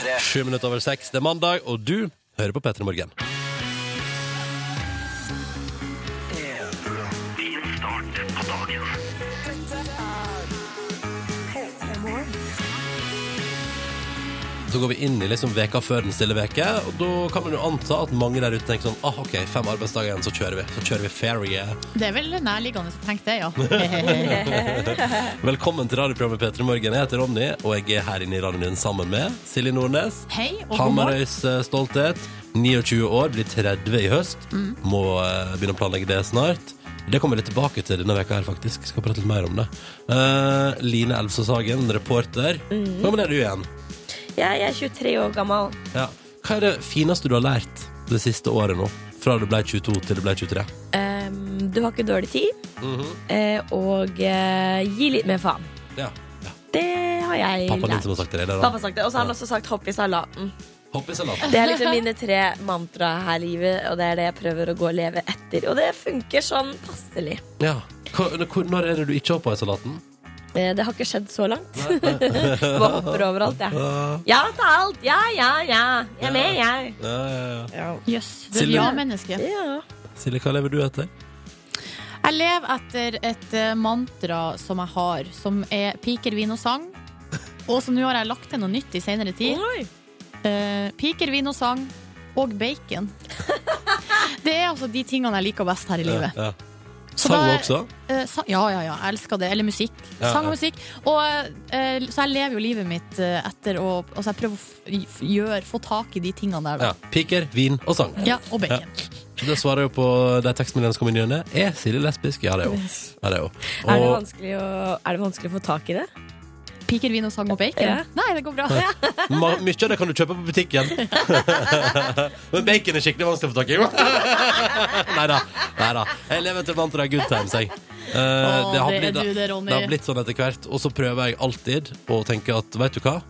P3. Sju minutter over seks. Det er mandag, og du hører på P3 Morgen. Så går vi inn i liksom veka før den stille veke, og da kan man jo anta at mange der ute tenker sånn ah, OK, fem arbeidsdager igjen, så kjører vi. Så kjører vi ferie. Det er vel nærliggende å tenke det, ja. Velkommen til radioprogrammet P3 Morgen. Jeg heter Ronny, og jeg er her inne i radioen din sammen med Silje Nordnes. Hei og. Hamarøys eh, stolthet. 29 år, blir 30 i høst. Mm. Må uh, begynne å planlegge det snart. Det kommer vi litt tilbake til denne veka her, faktisk. Skal prate litt mer om det. Uh, Line Elvsås Hagen, reporter. Mm. Hva med det du igjen? Jeg er 23 år gammel. Ja. Hva er det fineste du har lært det siste året nå? Fra du ble 22 til du ble 23? Um, du har ikke dårlig tid, Mm -hmm. uh, og uh, gi litt mer faen. Ja. ja. Det har jeg Pappaen din lært. som har sagt det? Eller? Pappa har sagt det, Og så har han også sagt 'hopp i salaten'. Hopp i salaten. Det er liksom mine tre mantra her i livet, og det er det jeg prøver å gå og leve etter. Og det funker sånn passelig. Ja. Når er det du ikke hopper i salaten? Eh, det har ikke skjedd så langt. Bare hopper overalt, jeg. Ja til alt! Ja, ja, ja. Jeg er med, jeg. Ja, ja, ja. Jøss. Du er et ja-menneske. Ja. Silje, hva lever du etter? Jeg lever etter et eh, mantra som jeg har, som er piker, vin og sang. Og som nå har jeg lagt til noe nytt i senere tid. Oi. Eh, piker, vin og sang og bacon. Det er altså de tingene jeg liker best her i livet. Ja. Så Sang da- også? Uh, sang, ja, ja, ja. Jeg elsker det. Eller musikk. Ja, Sang ja. og musikk. Og, uh, så jeg lever jo livet mitt uh, etter å Altså, jeg prøver å f- f- få tak i de tingene der, Ja. Piker, vin og sang. Ja, og bacon. Det svarer jo på de tekstmeldingene som kommer inn. Er Silje lesbisk? Ja, det er hun. Ja, er. Er, er det vanskelig å få tak i det? Piker, vin og sang og bacon? Ja. Nei, det går bra. Ja. mye av det kan du kjøpe på butikken. Men bacon er skikkelig vanskelig å få tak i. Nei da. Jeg lever etter mantraet good times, jeg. Eh, det, har det blitt- du det, Det har blitt sånn etter hvert. Og så prøver jeg alltid å tenke at vet du hva?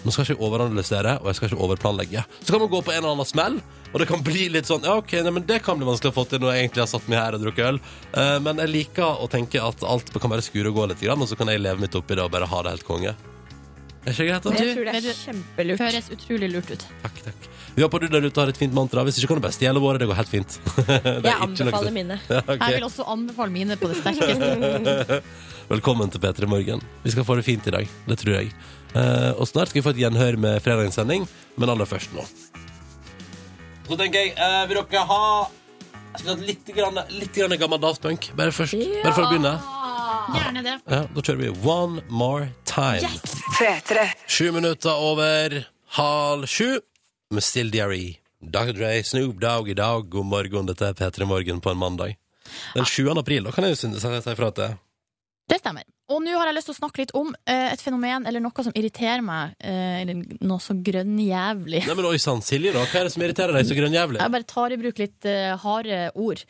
Nå skal jeg ikke overanalysere, og jeg skal ikke overplanlegge. Så kan man gå på en eller annen smell, og det kan bli litt sånn Ja, ok, nei, men det kan bli vanskelig å få til når jeg egentlig har satt meg her og drukket øl. Uh, men jeg liker å tenke at alt kan bare skure og gå litt, og så kan jeg leve mitt oppi det og bare ha det helt konge. Er ikke greit, da? Jeg tror det er kjempelurt. Høres utrolig lurt ut. Takk, takk. Vi håper du der ute har et fint mantra. Hvis ikke kan du bare stjele våre. Det går helt fint. Jeg anbefaler mine. Ja, okay. Jeg vil også anbefale mine på det sterkeste. Velkommen til P3 Morgen. Vi skal få det fint i dag. Det tror jeg. Eh, og snart skal vi få et gjenhør med fredagens sending, men aller først nå. Så tenker jeg, uh, vil dere ha Jeg skulle hatt litt, grann, litt grann gammel Daft Punk. Bare først. Bare for å begynne. Gjerne det. Ja, da kjører vi One More Time. Sju minutter over halv sju med Still Diary. Dr. Dre, Snoop Dogg i dag. God morgen, dette er P3 Morgen på en mandag. Den 7. april, da kan jeg jo si ifra at det stemmer. Og nå har jeg lyst til å snakke litt om eh, et fenomen eller noe som irriterer meg. Eh, eller noe så grønnjævlig. Nei, men oi sann, Silje, da. Hva er det som irriterer deg så grønnjævlig? Jeg bare tar i bruk litt eh, harde ord.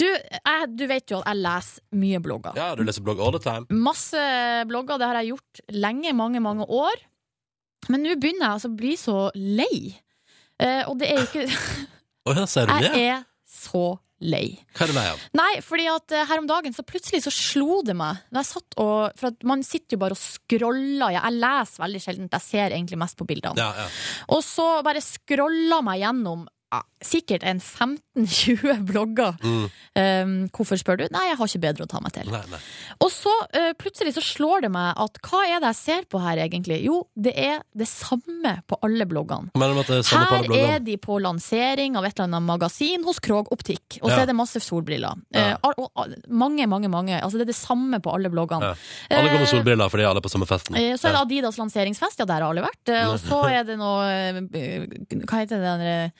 Du, jeg, du vet jo at jeg leser mye blogger. Ja, du leser blogg all the time. Masse blogger, det har jeg gjort lenge, mange, mange år. Men nå begynner jeg altså å bli så lei. Eh, og det er ikke Å ja, sier du det? Jeg er så lei. Hva er du lei av? Nei, fordi at eh, her om dagen så plutselig så slo det meg Når jeg satt og, For at man sitter jo bare og scroller. Jeg leser veldig sjelden, jeg ser egentlig mest på bildene. Ja, ja. Og så bare scrolla meg gjennom sikkert en 15-20 blogger. Mm. Um, hvorfor spør du? Nei, jeg har ikke bedre å ta meg til. Nei, nei. Og så uh, plutselig så slår det meg at hva er det jeg ser på her egentlig? Jo, det er det samme på alle bloggene. Er samme på alle Her bloggene? er de på lansering av et eller annet magasin hos Krog Optikk, og så Ja. er det masse solbriller. Ja. Uh, og, mange, mange, mange. Altså det er det samme på alle bloggene. Ja. Alle går med Eh, solbriller fordi alle er på samme festen. Uh, Så er det Adidas lanseringsfest, ja, der har alle vært. Og så er det noe Hva heter det der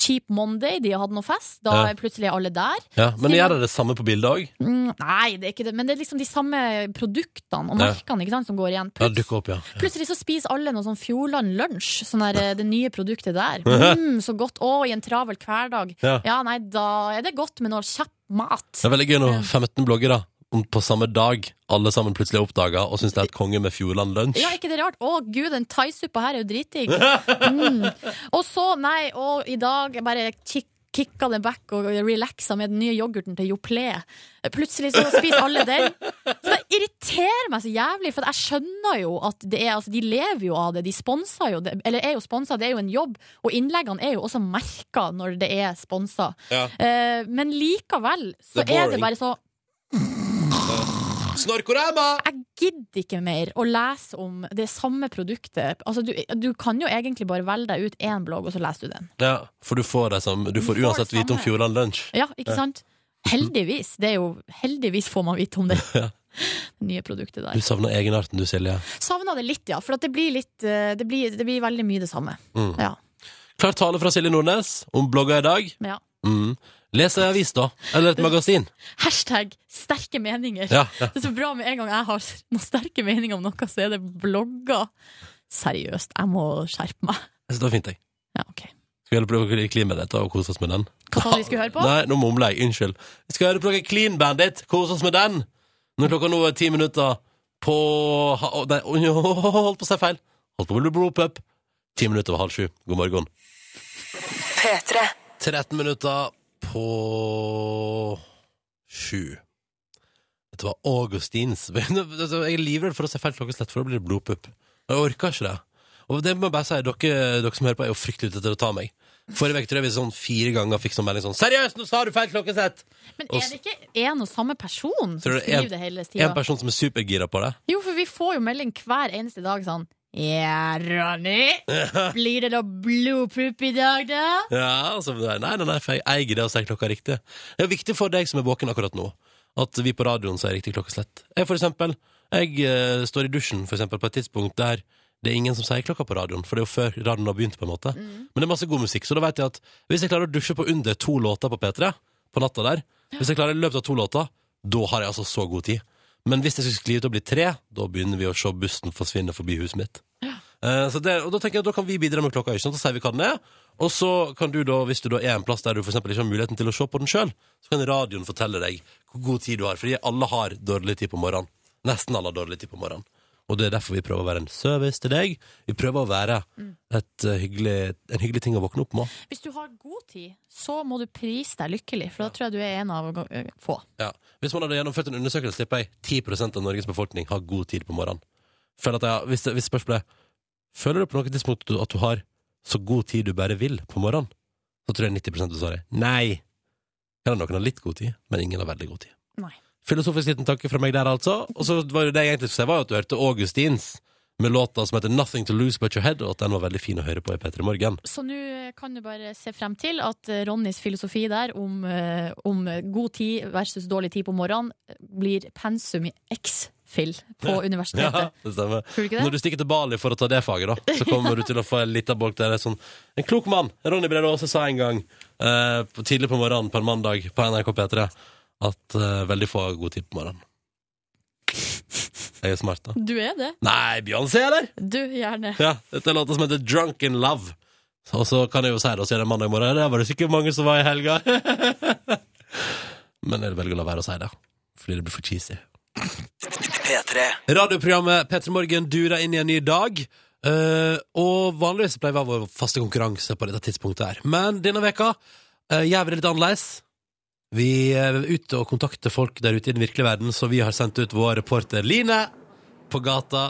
Cheap Monday, de har hatt noe fest. Da Ja. er plutselig alle der. Ja, men gjør det det samme på bildet òg? Mm, nei, det er ikke det, men det er liksom de samme produktene og Ja. merkene ikke sant, som går igjen. Ja, Pluts- dukker opp, ja. Plutselig så spiser alle noe sånn Fjordland lunsj, sånn der, eh, det nye produktet der. Mm, så godt. Å, i en travel hverdag. Ja. Ja, nei, da er det godt med noe kjapp mat. Det er veldig gøy når 15 bloggere på samme dag alle sammen plutselig oppdaga og syns det er et konge med Fjordland lunsj. Ja, ikke det rart? Å gud, den thaisuppa her er jo dritdigg. Mm. Og så, nei, og i dag bare kikk kicka det back og relaxa med den nye yoghurten til Joplé. Plutselig så spiser alle den. Så det irriterer meg så jævlig, for jeg skjønner jo at det er, altså, de lever jo av det. De sponser jo det, eller er jo sponsa, det er jo en jobb. Og innleggene er jo også merka når det er sponsa. Ja. Eh, men likevel så Det er er det bare så Snorkorama! jeg gidder ikke mer å lese om det samme produktet. Altså, du, du kan jo egentlig bare velge deg ut én blogg, og så leser du den. Ja, for du får det samme. Du får får uansett vite om. Fjordland Lunsj. Ja, ikke sant? Heldigvis. Det er jo, heldigvis får man vite om det. Ja. Det nye produktet der. Du savner egenarten du, Silje. Savner det litt, ja. For at det blir litt eh, Det blir, det blir veldig mye det samme. Mm. Ja. Klar tale fra Silje Nordnes om blogger i dag. ja. Mm. Les ei avis, da. Eller et magasin. Hashtag sterke meninger. Ja, ja. Det er så bra med en gang jeg har noen sterke meninger om noe, så er det blogger. Seriøst, jeg må skjerpe meg. Jeg synes det var fint, jeg. Ja, ok. Skal vi på noe Clean Bandit og kose oss med den? Hva sa vi skulle høre på? Nei, nå mumler jeg. Unnskyld. Vi skal høre på noe Clean Bandit. Kose oss med den. Når klokka nå er ti minutter på Nei, holdt på å si feil. Holdt på å bli blodpup. Ti minutter over halv sju. God morgen. P3. 13 minutter på sju. Dette var Augustins. Jeg er livredd for å se feil klokkeslett, for da blir det blodpupp. Jeg orker ikke det. Og det må jeg bare si, dere, dere som hører på, er jo fryktelig ute etter å ta meg. Forrige uke tror jeg vi sånn fire ganger fikk sånn melding sånn Seriøst, nå sa du feil klokkeslett! Men er det ikke en og samme person som er skriver det hele tida? En person som er supergira på det. Jo, for vi får jo melding hver eneste dag sånn Ja, Ronny, blir det da blodpupp i dag, da? Ja, altså, nei, nei, nei, for jeg eier det å si klokka riktig. Det er viktig for deg som er våken akkurat nå, at vi på radioen sier riktig klokkeslett. Jeg, for eksempel, jeg uh, står i dusjen for eksempel, på et tidspunkt der det er ingen som sier klokka på radioen, for det er jo før radioen har begynt, på en måte. Men det er masse god musikk, så da vet jeg at hvis jeg klarer å dusje på under to låter på P3 på natta der, hvis jeg klarer i løpet av to låter, da har jeg altså så god tid. Men hvis det skulle skli ut og bli tre, da begynner vi å se bussen forsvinne forbi huset mitt. Ja. så det, og da tenker jeg at da kan vi bidra med klokka, ikke sant? så sier vi hva den er. Og så kan du da, hvis du da er en plass der du for ikke har muligheten til å se på den sjøl, så kan radioen fortelle deg hvor god tid du har. Fordi alle har dårlig tid på morgenen. Nesten alle har dårlig tid på morgenen. Og det er derfor vi prøver å være en service til deg. Vi prøver å være et, eh, hyggelig, en hyggelig ting å våkne opp med. Hvis du har god tid, så må du prise deg lykkelig, for da tror jeg du er en av eh, få. Ja. Hvis man hadde gjennomført en undersøkelse, tipper jeg 10 av Norges befolkning har god tid på morgenen. Føler at jeg, hvis, hvis spørsmålet er Føler du på noe tidspunkt at du- har så god tid du bare vil på morgenen? Så tror jeg 90 svarer nei. Eller noen har litt god tid, men ingen har veldig god tid. Nei. Filosofisk liten tanke fra meg der, altså. Og så var det det jeg egentlig skulle si, var jo at du hørte Augustins med låta som heter Nothing To Lose But Your Head, og at den var veldig fin å høre på i P3 Morgen. Så nå kan du bare se frem til at eh, Ronnys filosofi der om, eh, om god tid versus dårlig tid på morgenen blir pensum i X. Phil på Ja, universitetet. det stemmer. Du Når du stikker til Bali for å ta det faget, da, så kommer du til å få en liten bolk der er sånn En klok mann, Ronny Brede Aase, sa en gang eh, tidlig på morgenen på en mandag på NRK P3 at uh, veldig få har god tid på morgenen. Jeg er smart, da. Du er det. Nei, Beyoncé, eller? Du, gjerne. Ja, dette er låta som heter Drunk in Love. Og så kan jeg jo si det, og så er det mandag morgen. Det var det sikkert mange som var i helga. Men jeg velger å la være å si det, fordi det blir for cheesy. P3. Radioprogrammet P3 Morgen durer inn i en ny dag. Uh, og vanligvis pleier vi å ha vår faste konkurranse på dette tidspunktet her. Men denne veka uh, gjør vi det litt annerledes. Vi er ute og kontakter folk der ute i den virkelige verden, så vi har sendt ut vår reporter Line på gata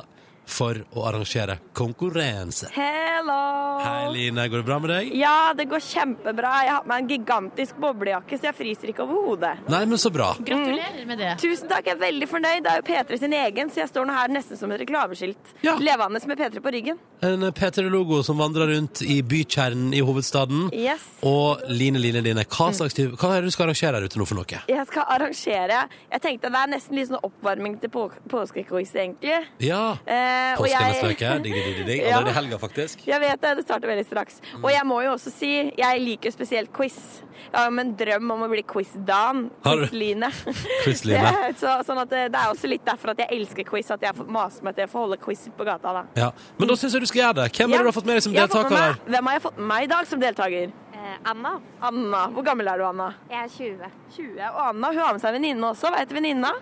for å arrangere konkurranse. Hello! Hei, Line. Går det bra med deg? Ja, det går kjempebra. Jeg har på meg en gigantisk boblejakke, så jeg fryser ikke over hodet. Nei, men så bra. Gratulerer med det. Tusen takk, jeg er veldig fornøyd. Det er jo P3 sin egen, så jeg står nå her nesten som et reklameskilt. Ja. Levende med P3 på ryggen. En P3-logo som vandrer rundt i bykjernen i hovedstaden. Yes. Og Line, Line, Line, hva, slags hva er det du skal arrangere her ute nå for noe? Jeg skal arrangere Jeg tenkte det er nesten litt sånn oppvarming til på påskequiz, egentlig. Ja. Eh, og Påsken er jeg- Digg, digg, digg, digg. Ja. Allerede i helga, faktisk. Jeg vet det, det starter veldig straks. Og jeg må jo også si, jeg liker spesielt quiz. Jeg har jo en drøm om å bli quiz-Dan. Quiz-Line. Quiz-Line. Så, sånn at det, det er også litt derfor at jeg elsker quiz, at jeg får mase meg til å få holde quiz på gata. da. Ja. Men da syns jeg du skal gjøre det. Hvem ja. har du har fått med deg som deltaker? med? Hvem har jeg fått med meg i dag som deltaker? Eh, Anna. Anna. Hvor gammel er du, Anna? Jeg er 20. 20. Og Anna hun har med seg venninne også. Hva heter venninna?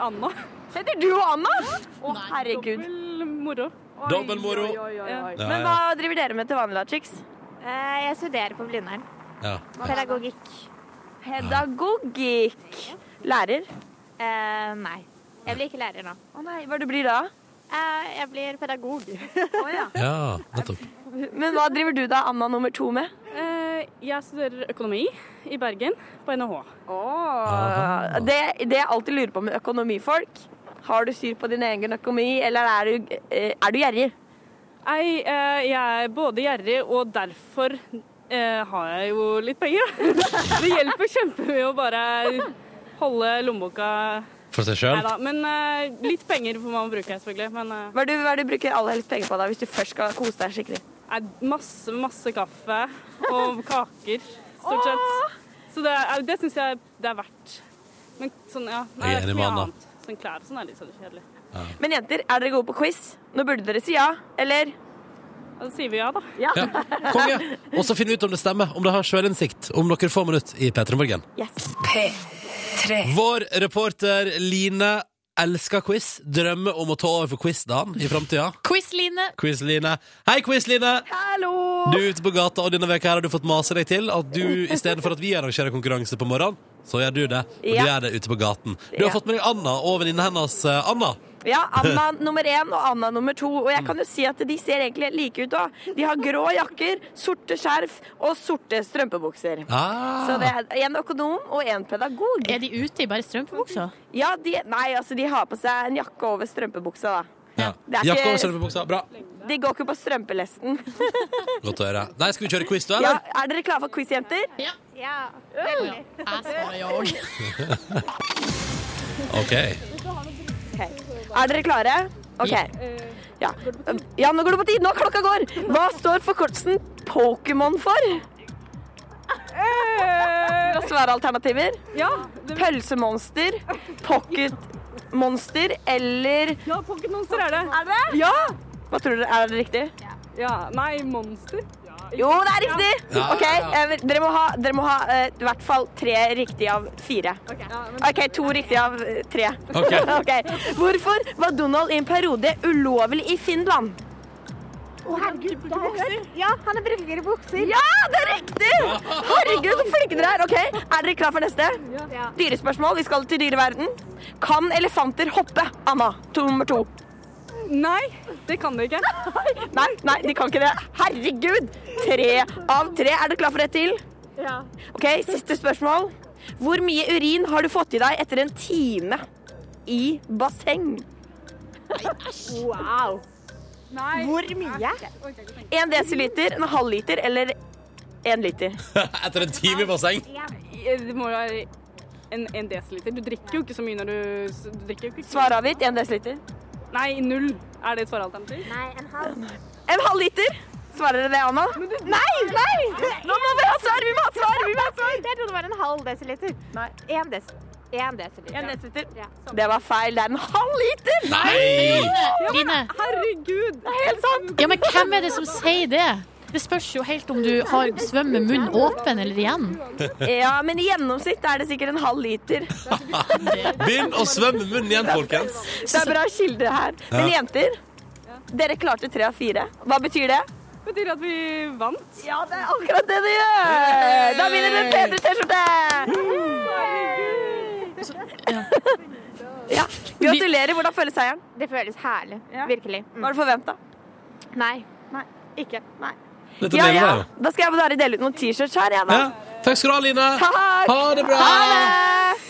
Anna. Heter du Anna? Å, herregud. Moro. Oi, Dobbel moro. oi, oi, oi, oi. Men hva driver dere med til vanlig, da, chicks? Eh, jeg studerer på Blindern. Ja. Pedagogikk. Pedagogikk. Lærer? Eh, nei. Jeg blir ikke lærer nå. Å nei, hva du blir da? Eh, jeg blir pedagog. ja, nettopp. Men hva driver du da, Anna nummer to, med? Eh, jeg studerer økonomi i Bergen, på NHH. Åh, det, det jeg alltid lurer på med økonomifolk, har du styr på din egen økonomi, eller er du, eh, er du gjerrig? Nei, eh, jeg er både gjerrig, og derfor eh, har jeg jo litt penger. Det hjelper kjempemye å bare holde lommeboka For seg Nei sjøl? da, men eh, litt penger får man bruke, selvfølgelig. Men Hva er det du, hva er du bruker aller helst penger på da, hvis du først skal kose deg skikkelig? nei, masse, masse kaffe og kaker, stort sett. Så det, det syns jeg det er verdt. Men sånn, ja. Nei, Jeg er er enig ikke med mye Anna. Sånn klær og sånn er litt sånn kjedelig. Men jenter, er dere gode på quiz? Nå burde dere si ja, eller? Da sier vi ja, da. Ja. Konge. Og så finne ut om det stemmer, om det har sjølinnsikt om noen få minutter i P3 Morgen. Yes. P3. Vår reporter Line elsker quiz, drømmer om å ta over for quiz-dagen i framtida. Quiz-Line. Quiz-Line. Hei, Quiz-Line! Hallo! Du er ute på gata, og denne veka her har du fått mase deg til at du istedenfor at vi arrangerer konkurranse på morgenen, så gjør du det. Og du gjør det ute på gaten. Du har Ja. fått med deg Anna og venninna hennes eh, Anna. Ja, Anna nummer én og Anna nummer to. Og jeg kan jo si at de ser egentlig like ut òg. De har grå jakker, sorte skjerf og sorte strømpebukser. Ah. Så det er en økonom og en pedagog. Er de ute i bare strømpebuksa? Ja, de, nei, altså de har på seg en jakke over strømpebuksa, da. Ja. Jakke over strømpebuksa. Bra. De går ikke på strømpelesten. Godt å høre. Nei, skal vi kjøre quiz, da? Ja, er dere klare for quiz, jenter? Ja. Ja. Jeg svarer ja òg. OK. Er dere klare? OK. Ja. ja, nå går det på tid. Nå klokka går. Hva står forkortelsen Pokémon for? Vil du svare alternativer? Ja, Pølsemonster, pocketmonster eller ja pocketmonster er det. Er det? Ja! Hva tror dere? Er det riktig? Ja, Nei, Monster. Jo, det er riktig! Ja, OK, eh, dere må ha, dere må ha eh, i hvert fall tre riktige av fire. OK, to riktige av eh, tre. Ok. Ok. Hvorfor var Donald i en periode ulovlig i Finland? ja, han bruker bukser. Ja, det er riktig! Herregud, så flinke dere er. Ok, Er dere klar for neste? Ja. Dyrespørsmål. Vi skal til dyreverden. Kan elefanter hoppe? Anna, to nummer to. Nei, det kan de ikke. Nei, nei, de kan ikke det. Herregud! Tre av tre. Er du klar for et til? Ja. Ok, Siste spørsmål. Hvor mye urin har du fått i deg etter en time i basseng? Wow. Nei. Hvor mye? En desiliter, en halv liter eller en liter? Etter en time i basseng. Det må jo være en, en desiliter. Du drikker jo ikke så mye når du, du drikker. Svar avgitt. En desiliter. Nei, null. Er det et svaralternativ? En halv En halv liter. Svarer dere det, Anna? Nei! nei! Nå må vi ha svar! Vi må ha svar! Vi må ha svar! Jeg trodde det var en halv desiliter. Nei. En, desiliter. en desiliter. En desiliter. Ja. Det var feil. Det er en halv liter! Nei! Line, Herregud! Det er Helt sant. ja, men hvem er det som sier det? Det spørs jo helt om du har svømmer med munnen åpen eller igjen. Ja, men i gjennomsnitt er det sikkert en halv liter. Begynn å svømme med munnen igjen, folkens. Det er bra kilde her. Men jenter, dere klarte tre av fire. Hva betyr det? Betyr at vi vant? Ja, det er akkurat det det gjør! Da vinner du en P3 T-skjorte! Ja. Gratulerer. Hvordan føles seieren? Det føles herlig. Ja. Virkelig. Mm. Var det forventa? Nei. Ikke? Nei. Dette Ja, ja. jeg. Da skal jeg bare dele ut noen T-shirts her, jeg, da. Ja. Takk skal du ha, Line. Takk. Ha det bra. Ha det!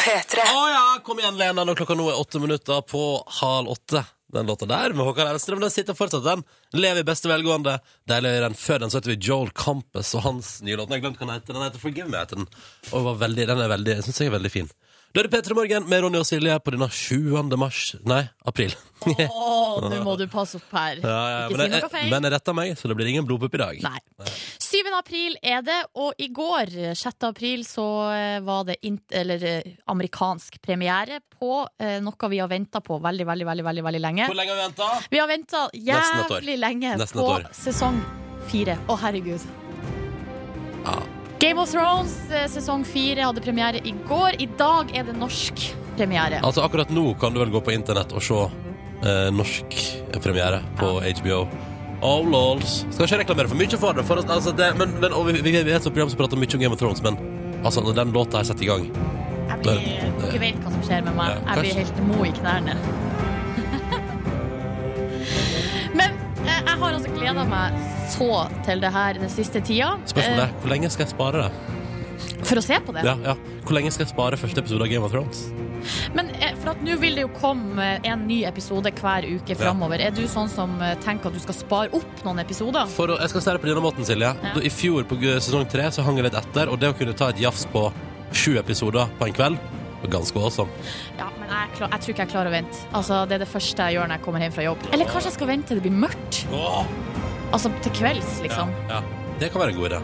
P3. Å ja, kom igjen, Lena. Når klokka nå er åtte minutter på halv åtte. Den låta der med Håkan Elstrøm, den sitter fortsatt, den. Lever i beste velgående. Deilig den. Før den så heter vi Joel Campus og hans nye låt. Jeg har glemt hva den heter. Den heter Forgive Me. heter den. Og var veldig, den er veldig, jeg syns jeg er veldig fin. Da er det P3 Morgen med Ronny og Silje på denne 7. mars Nei, april. Å, nå må du passe opp her. Ja, ja, Ikke men, si noe feil. men jeg retta meg, så det blir ingen blodpupp i dag. Nei. 7. april er det, og i går, 6. april, så eh, var det eller, eh, amerikansk premiere på eh, noe vi har venta på veldig, veldig, veldig, veldig, veldig lenge. Hvor lenge har vi venta? Vi har venta Nesten et år. jævlig lenge Nesten på år. sesong fire. Å, herregud. Ja. Game of Thrones eh, sesong fire hadde premiere i går. I dag er det norsk premiere. Altså Akkurat nå kan du vel gå på internett og se eh, norsk premiere på HBO. Oh, lols. Skal ikke reklamere for mye for det, for altså, det men, men, og vi, vi, vi er et program som prater mye om Game of Thrones, men altså, når den låta er satt i gang Jeg blir, dere vet hva som skjer med meg. Ja, Jeg blir helt mo i knærne. Men eh, jeg har altså gleda meg så til det her den siste tida. Spørsmålet er hvor lenge skal jeg spare det? Eh, For å se på det. Ja, ja. Hvor lenge skal jeg spare første episode av Game of Thrones? Men eh, for at nå vil det jo komme en ny episode hver uke framover. Er du sånn som eh, tenker at du skal spare opp noen episoder? For å, jeg skal si det på denne måten, Silje. Ja. I fjor på sesong tre så hang jeg litt etter, og det å kunne ta et jafs på sju episoder på en kveld ganske awesome. Ja, men jeg, klar, jeg tror ikke jeg klarer å vente. Altså, det er det første jeg gjør når jeg kommer hjem fra jobb. Eller kanskje jeg skal vente til det blir mørkt? Åh! Altså til kvelds, liksom. Ja, ja. Det kan være en god idé.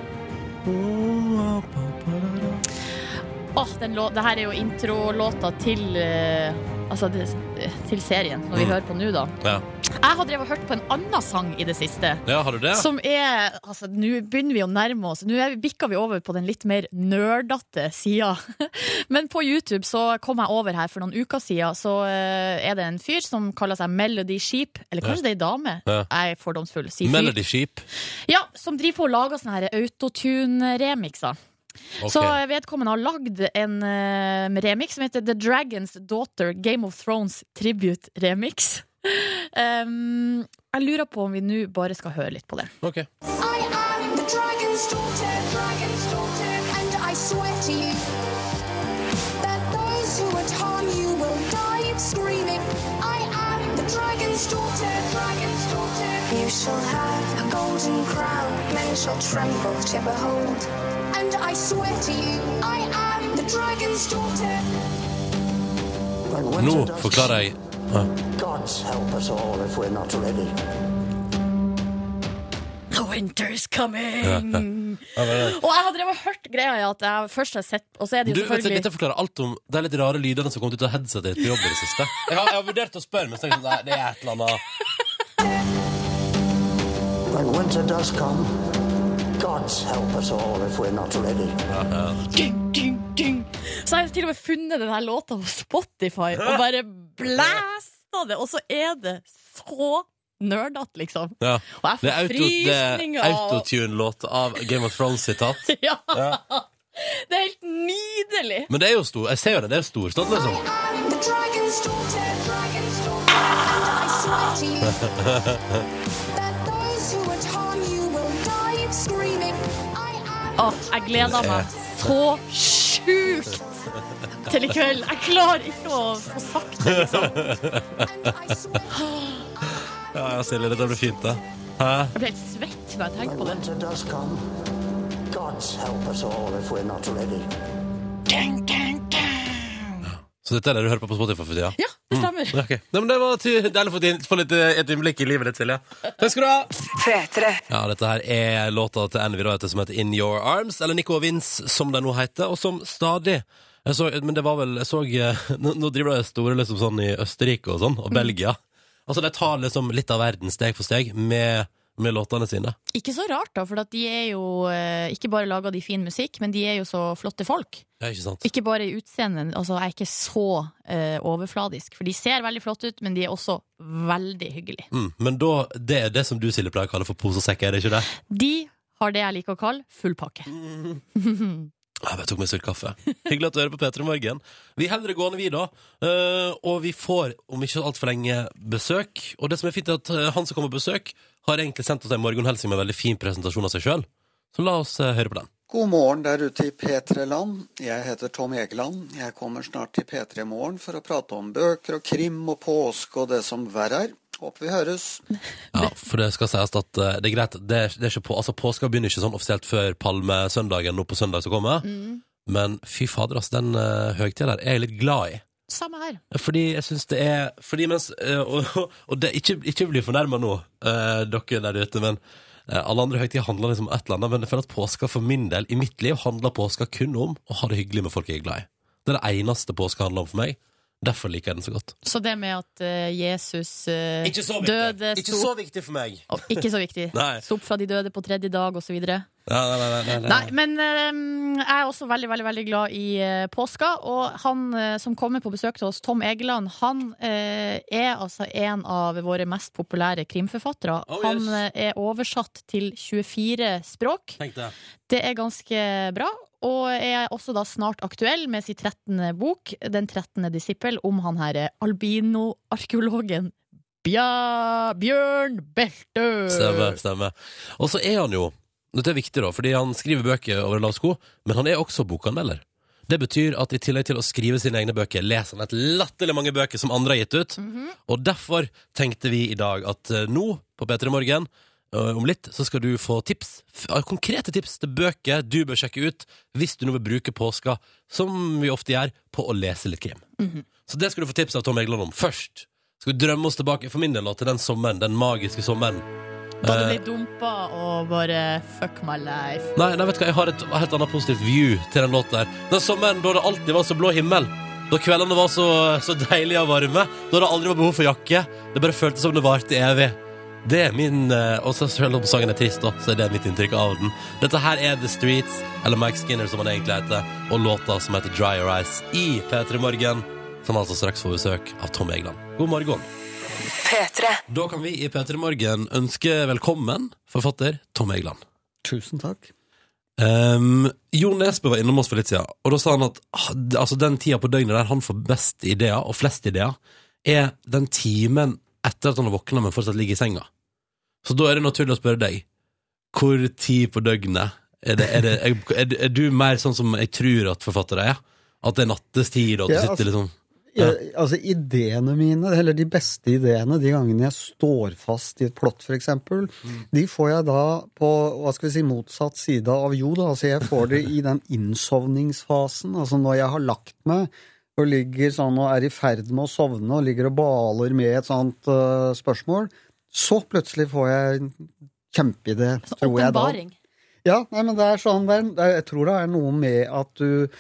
Åh, den lå, det her er jo introlåta til eh, Altså det, til serien, når vi Mm. hører på nå, da. Ja. Jeg har drevet og hørt på en annen sang i det siste. ja, har du det? Som er Altså, nå begynner vi å nærme oss. Nå er vi- bikker vi over på den litt mer nerdete sida. Men på YouTube så kom jeg over her for noen uker siden, så eh, er det en fyr som kaller seg Melody Sheep. Eller kanskje det er ei dame? Ja. Jeg er fordomsfull. Si. Melody Sheep. Ja, som driver på og lager sånne her autotune-remixer. Så vedkommende har lagd en uh, remix som heter The Dragon's Daughter Game of Thrones Tribute Remix. Um, jeg lurer på om vi nå bare skal høre litt på det. Ok. I am the dragon's daughter, dragon's daughter, and I swear to you that those who would harm you will die screaming. I am the dragon's daughter, dragon's daughter. You shall have a golden crown, shall tremble to behold. And I swear to you, I am the dragon's daughter. Nå forklarer jeg God's help us all if we're not ready. The winter's coming! Ja, men- Og jeg har drevet hørt greia i at jeg først har sett Og så er det jo du, selvfølgelig dette forklarer alt om de litt rare lydene som kom ut av headsetet ditt på jobb i det siste. Jeg har, jeg har vurdert å spørre, men så tenkte jeg sånn, det er et eller annet When winter does come, God's help us all if we're not ready. ding, ding, ding. Så har jeg til og med funnet denne låta på Spotify og bare blæsta det, og så er det så nerdete, liksom. Ja. Og jeg får frysninger. auto, det er autotune-låt av Game of Thrones-sitat. Ja. Ja. Det er helt nydelig! Men det er jo stor, jeg ser jo det, det er storstått, liksom. The I swear to Åh, jeg gleder meg så sjukt til i kveld. Jeg klarer ikke å få sagt det, liksom. Ja, ja, Silje, dette blir fint, det. Hæ? Jeg blir helt svett når jeg tenker på det. winter does come, God's help us all if we're not ready. Så dette er det du hører på på Spotify for tida? Ja, stemmer. Okay. Nei, men det var ty- deilig å få inn- få litt, eh, et innblikk i livet ditt, Silje. Takk skal du ha! P3. Ja, dette her er låta til Envy da, som heter In Your Arms, eller Nico Vince, som den nå heter, og som stadig jeg så, Men det var vel Jeg så eh, Nå, nå driver de store liksom sånn i Østerrike og sånn, og Belgia. Altså, de tar liksom litt av verden steg for steg med, med låtene sine. Ikke så rart, da, for de er jo eh, Ikke bare lager de fin musikk, men de er jo så flotte folk. Ja, ikke sant? Ikke bare i utseendet. Altså, jeg er ikke så uh, overfladisk. For de ser veldig flotte ut, men de er også veldig hyggelige. Mm, men da, det er det som du, Silje, pleier å kalle for pose og sekk, er det ikke det? De har det jeg liker å kalle full pakke. Jeg tok meg en slurk kaffe. Hyggelig at du hører på P3 Morgen. Vi holder det gående, vi, da. Eh, og vi får om ikke altfor lenge besøk. Og det som er fint, er at eh, han som kommer på besøk, har egentlig sendt oss en morgenhelsing med en veldig fin presentasjon av seg sjøl. Så la oss eh, høre på den. God morgen der ute i P3-land. Jeg heter Tom Egeland. Jeg kommer snart til P3 Morgen for å prate om bøker og krim og påske og det som verre er. Håper vi høres. Ja, for det skal sies at uh, det er greit. Det er, det er på, altså Påska begynner ikke sånn offisielt før palmesøndagen nå på søndag som kommer. Men fy fader, altså, den uh, høytida der er jeg litt glad i. Samme her. Fordi jeg syns det er Fordi mens uh, Og, og det, ikke, ikke bli fornærma nå, uh, dere der ute, men alle andre høytider handler liksom om et eller annet. Men jeg føler at påska for min del, i mitt liv, handler påska kun om å ha det hyggelig med folk jeg er glad i. Det er det eneste påska handler om for meg. Derfor liker jeg den så godt. Så det med at uh, Jesus eh, døde Ikke så viktig for meg. Oh, Ikke så viktig. Sto opp fra de døde på tredje dag, og så videre. Ja, nei, nei, nei, nei. Nei, men uh, jeg er også veldig, veldig veldig glad i eh, påska. Og han som kommer på besøk til oss, Tom Egeland, han er altså en av våre mest populære krimforfattere. Oh, yes. Han er oversatt til 24 språk. Det. Det er ganske bra. Og er også da snart aktuell med sin 13. bok, Den 13. disippel, om han her albinoarkeologen Bja Bjørn Beltø. Stemmer. stemmer. Og så er han jo Dette er viktig, da, fordi han skriver bøker over lav sko, men han er også bokanmelder. Det betyr at i tillegg til å skrive sine egne bøker, leser han et latterlig mange bøker som andre har gitt ut. Og derfor tenkte vi i dag at eh, nå, på P3 Morgen, om litt, så skal du få tips, eh, konkrete tips til bøker du bør sjekke ut hvis du nå vil bruke påska, som vi ofte gjør, på å lese litt krim. Så det skal du få tips av Tom Egeland om. Først skal vi drømme oss tilbake for min del til den sommeren, den magiske sommeren. Da du blir ble dumpa og bare fuck my life. Nei, nei, vet du hva, jeg har et helt annet positivt view til den låten der. Den sommeren da det alltid var så blå himmel. Da kveldene var så, så deilige og varme. Da det aldri var behov for jakke. Det bare føltes som det varte evig. Det er min eh, Og selv om sangen er trist, da, så er det mitt inntrykk av den. Dette her er The Streets, eller Mike Skinner som han egentlig heter, og låta som heter Dry Your Eyes i P3 Morgen, som altså straks får besøk av Tom Egeland. God morgen. P3. Da kan vi i P3 Morgen ønske velkommen forfatter Tom Egeland. Tusen takk. Um, Jo Nesbø var innom oss for litt siden, og da sa han at ah, altså, den tida på døgnet der han får best ideer, og flest ideer, er den timen etter at han har våkna, men fortsatt ligger i senga. Så da er det naturlig å spørre deg, hvor tid på døgnet er, det, er, det, er, er, du mer sånn som jeg tror at forfattere er? At det er nattestid, og at du Ja, sitter altså- liksom Jeg, altså Ideene mine, eller de beste ideene, de gangene jeg står fast i et plott, for eksempel, de får jeg da på hva skal vi si, motsatt side av jo da. Altså jeg får det i den innsovningsfasen. Altså når jeg har lagt meg og ligger sånn og er i ferd med å sovne og ligger og baler med et sånt uh, spørsmål, så plutselig får jeg en kjempeidé, tror jeg da. Ja, nei, men det er sånn det er, Jeg tror det er noe med at du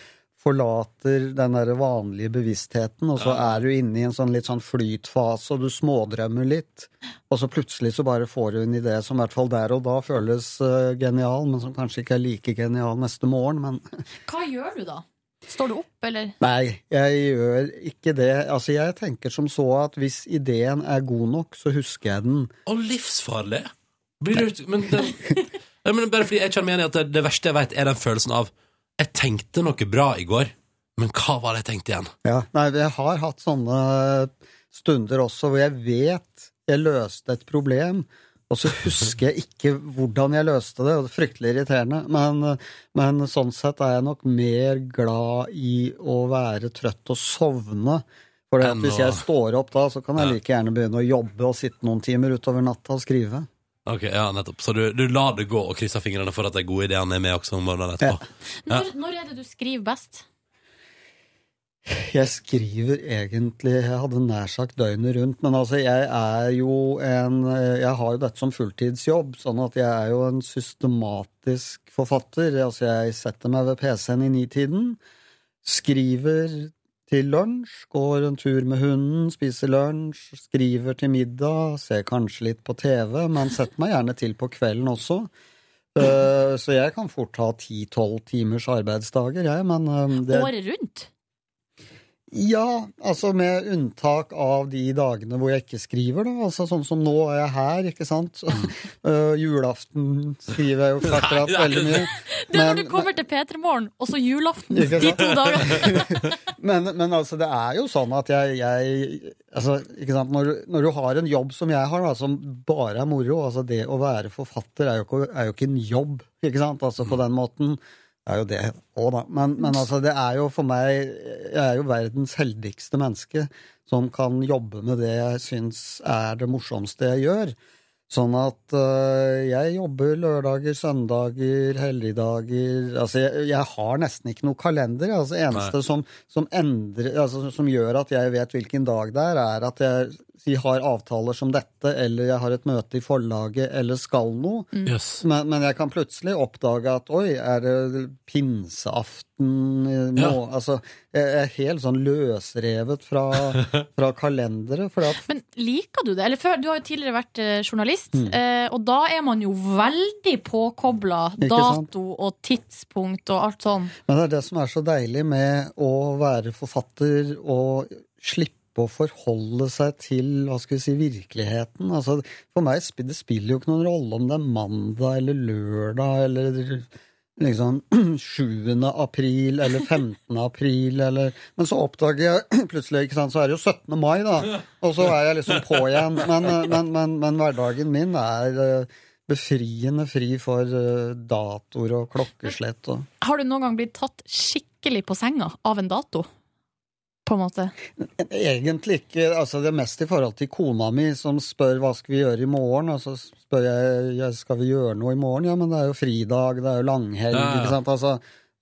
forlater den der vanlige bevisstheten, og så er du inne i en sånn litt sånn flytfase, og du smådrømmer litt, og så plutselig så bare får du en idé som i hvert fall der og da føles eh, genial, men som kanskje ikke er like genial neste morgen, men Hva gjør du da? Står du opp, eller? Nei, jeg gjør ikke det. Altså, jeg tenker som så at hvis ideen er god nok, så husker jeg den. Og livsfarlig! Blir du, men, den, men bare fordi jeg kjenner meg igjen i at det, det verste jeg vet, er den følelsen av Jeg tenkte noe bra i går, men hva var det jeg tenkte igjen? Ja, nei, jeg har hatt sånne stunder også hvor jeg vet jeg løste et problem, og så husker jeg ikke hvordan jeg løste det, og det er fryktelig irriterende, men, men sånn sett er jeg nok mer glad i å være trøtt og sovne. For hvis jeg står opp da, så kan jeg like gjerne begynne å jobbe og sitte noen timer utover natta og skrive. Ok, ja, nettopp. Så du, du lar det gå og krysser fingrene for at de gode ideene er med også om morgenen etterpå? Ja. Når, når er det du skriver best? Jeg skriver egentlig Jeg hadde nær sagt døgnet rundt, men altså, jeg er jo en Jeg har jo dette som fulltidsjobb, sånn at jeg er jo en systematisk forfatter. Altså, jeg setter meg ved PC-en i nitiden, skriver til lunsj, går en tur med hunden, spiser lunsj, skriver til middag, ser kanskje litt på TV, men setter meg gjerne til på kvelden også. Eh, Så jeg kan fort ha ti-tolv timers arbeidsdager, jeg, men eh, det Året rundt? Ja, altså med unntak av de dagene hvor jeg ikke skriver, da. Altså sånn som nå er jeg her, ikke sant. Uh, julaften skriver jeg jo klart veldig mye. Det er når du kommer til P3 Morgen, og så julaften. De to dagene. men, men altså, det er jo sånn at jeg, jeg altså, ikke sant? Når, du- når du har en jobb som jeg har, da, som bare er moro altså Det å være forfatter er jo ikke, er jo ikke en jobb, ikke sant? Altså på den måten. Det er jo det òg, da. Men, men altså, det er jo for meg Jeg er jo verdens heldigste menneske som kan jobbe med det jeg syns er det morsomste jeg gjør. Sånn at øh, jeg jobber lørdager, søndager, helligdager Altså, jeg, jeg har nesten ikke noe kalender. Altså, eneste som, som, endrer, altså, som gjør at jeg vet hvilken dag det er, er at jeg si, har avtaler som dette, eller jeg har et møte i forlaget, eller skal noe. Mm. Yes. Men, men jeg kan plutselig oppdage at oi, er det pinseaften nå? Ja. Altså, jeg er helt sånn løsrevet fra, fra kalendere. For at Men liker du det? Eller før, Du har jo tidligere vært eh, journalist, Mm. eh, og da er man jo veldig påkobla dato og tidspunkt og alt sånn. Men det er det som er så deilig med å være forfatter og slippe å forholde seg til hva skal vi si, virkeligheten. Altså, for meg det spiller jo ikke noen rolle om det er mandag eller lørdag eller liksom 7. april eller 15. april eller Men så oppdager jeg plutselig, ikke sant, så er det jo 17. mai, da. Og så er jeg liksom på igjen. Men, eh, men, men, men hverdagen min er eh, befriende fri for eh, datoer og klokkeslett og Har du noen gang blitt tatt skikkelig på senga av en dato? På en måte. Egentlig ikke. altså Det er mest i forhold til kona mi, som spør hva skal vi gjøre i morgen. Og så spør jeg ja, skal vi gjøre noe i morgen. Ja, men det er jo fridag, det er jo langhelg. Ja, ja. ikke sant? Altså,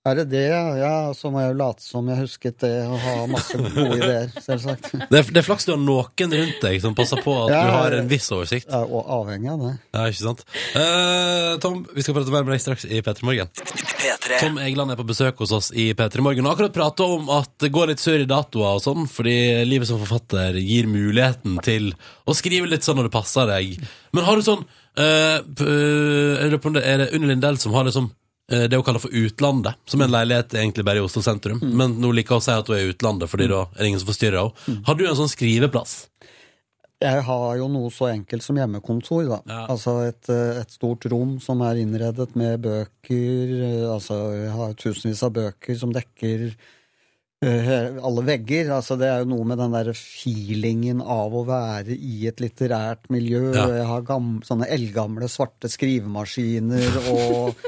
er det det? Ja, så må jeg jo late som jeg husket det, og ha masse gode ideer, selvsagt. Det er, det er flaks du har noen rundt deg som passer på at Ja, du har en viss oversikt. Ja, og avhengig av det. Ja, ikke sant? Uh, Tom, vi skal prate mer med deg straks i P3 Morgen. Tom Egeland er på besøk hos oss i P3 Morgen. Og akkurat prata om at det går litt surr i datoer og sånn, fordi livet som forfatter gir muligheten til å skrive litt sånn når det passer deg. Men har du sånn uh, eh, det er det Unni Lindell som har liksom eh, det hun kaller for utlandet, som er en leilighet egentlig bare i Oslo sentrum. Men nå liker hun å si at hun er i utlandet, fordi da er det ingen som forstyrrer henne. Har du en sånn skriveplass? Jeg har jo noe så enkelt som hjemmekontor, da. Altså et, eh, et stort rom som er innredet med bøker. eh, Altså jeg har tusenvis av bøker som dekker eh, alle vegger. Altså det er jo noe med den der feelingen av å være i et litterært miljø. Ja. Jeg har gamle, sånne eldgamle svarte skrivemaskiner og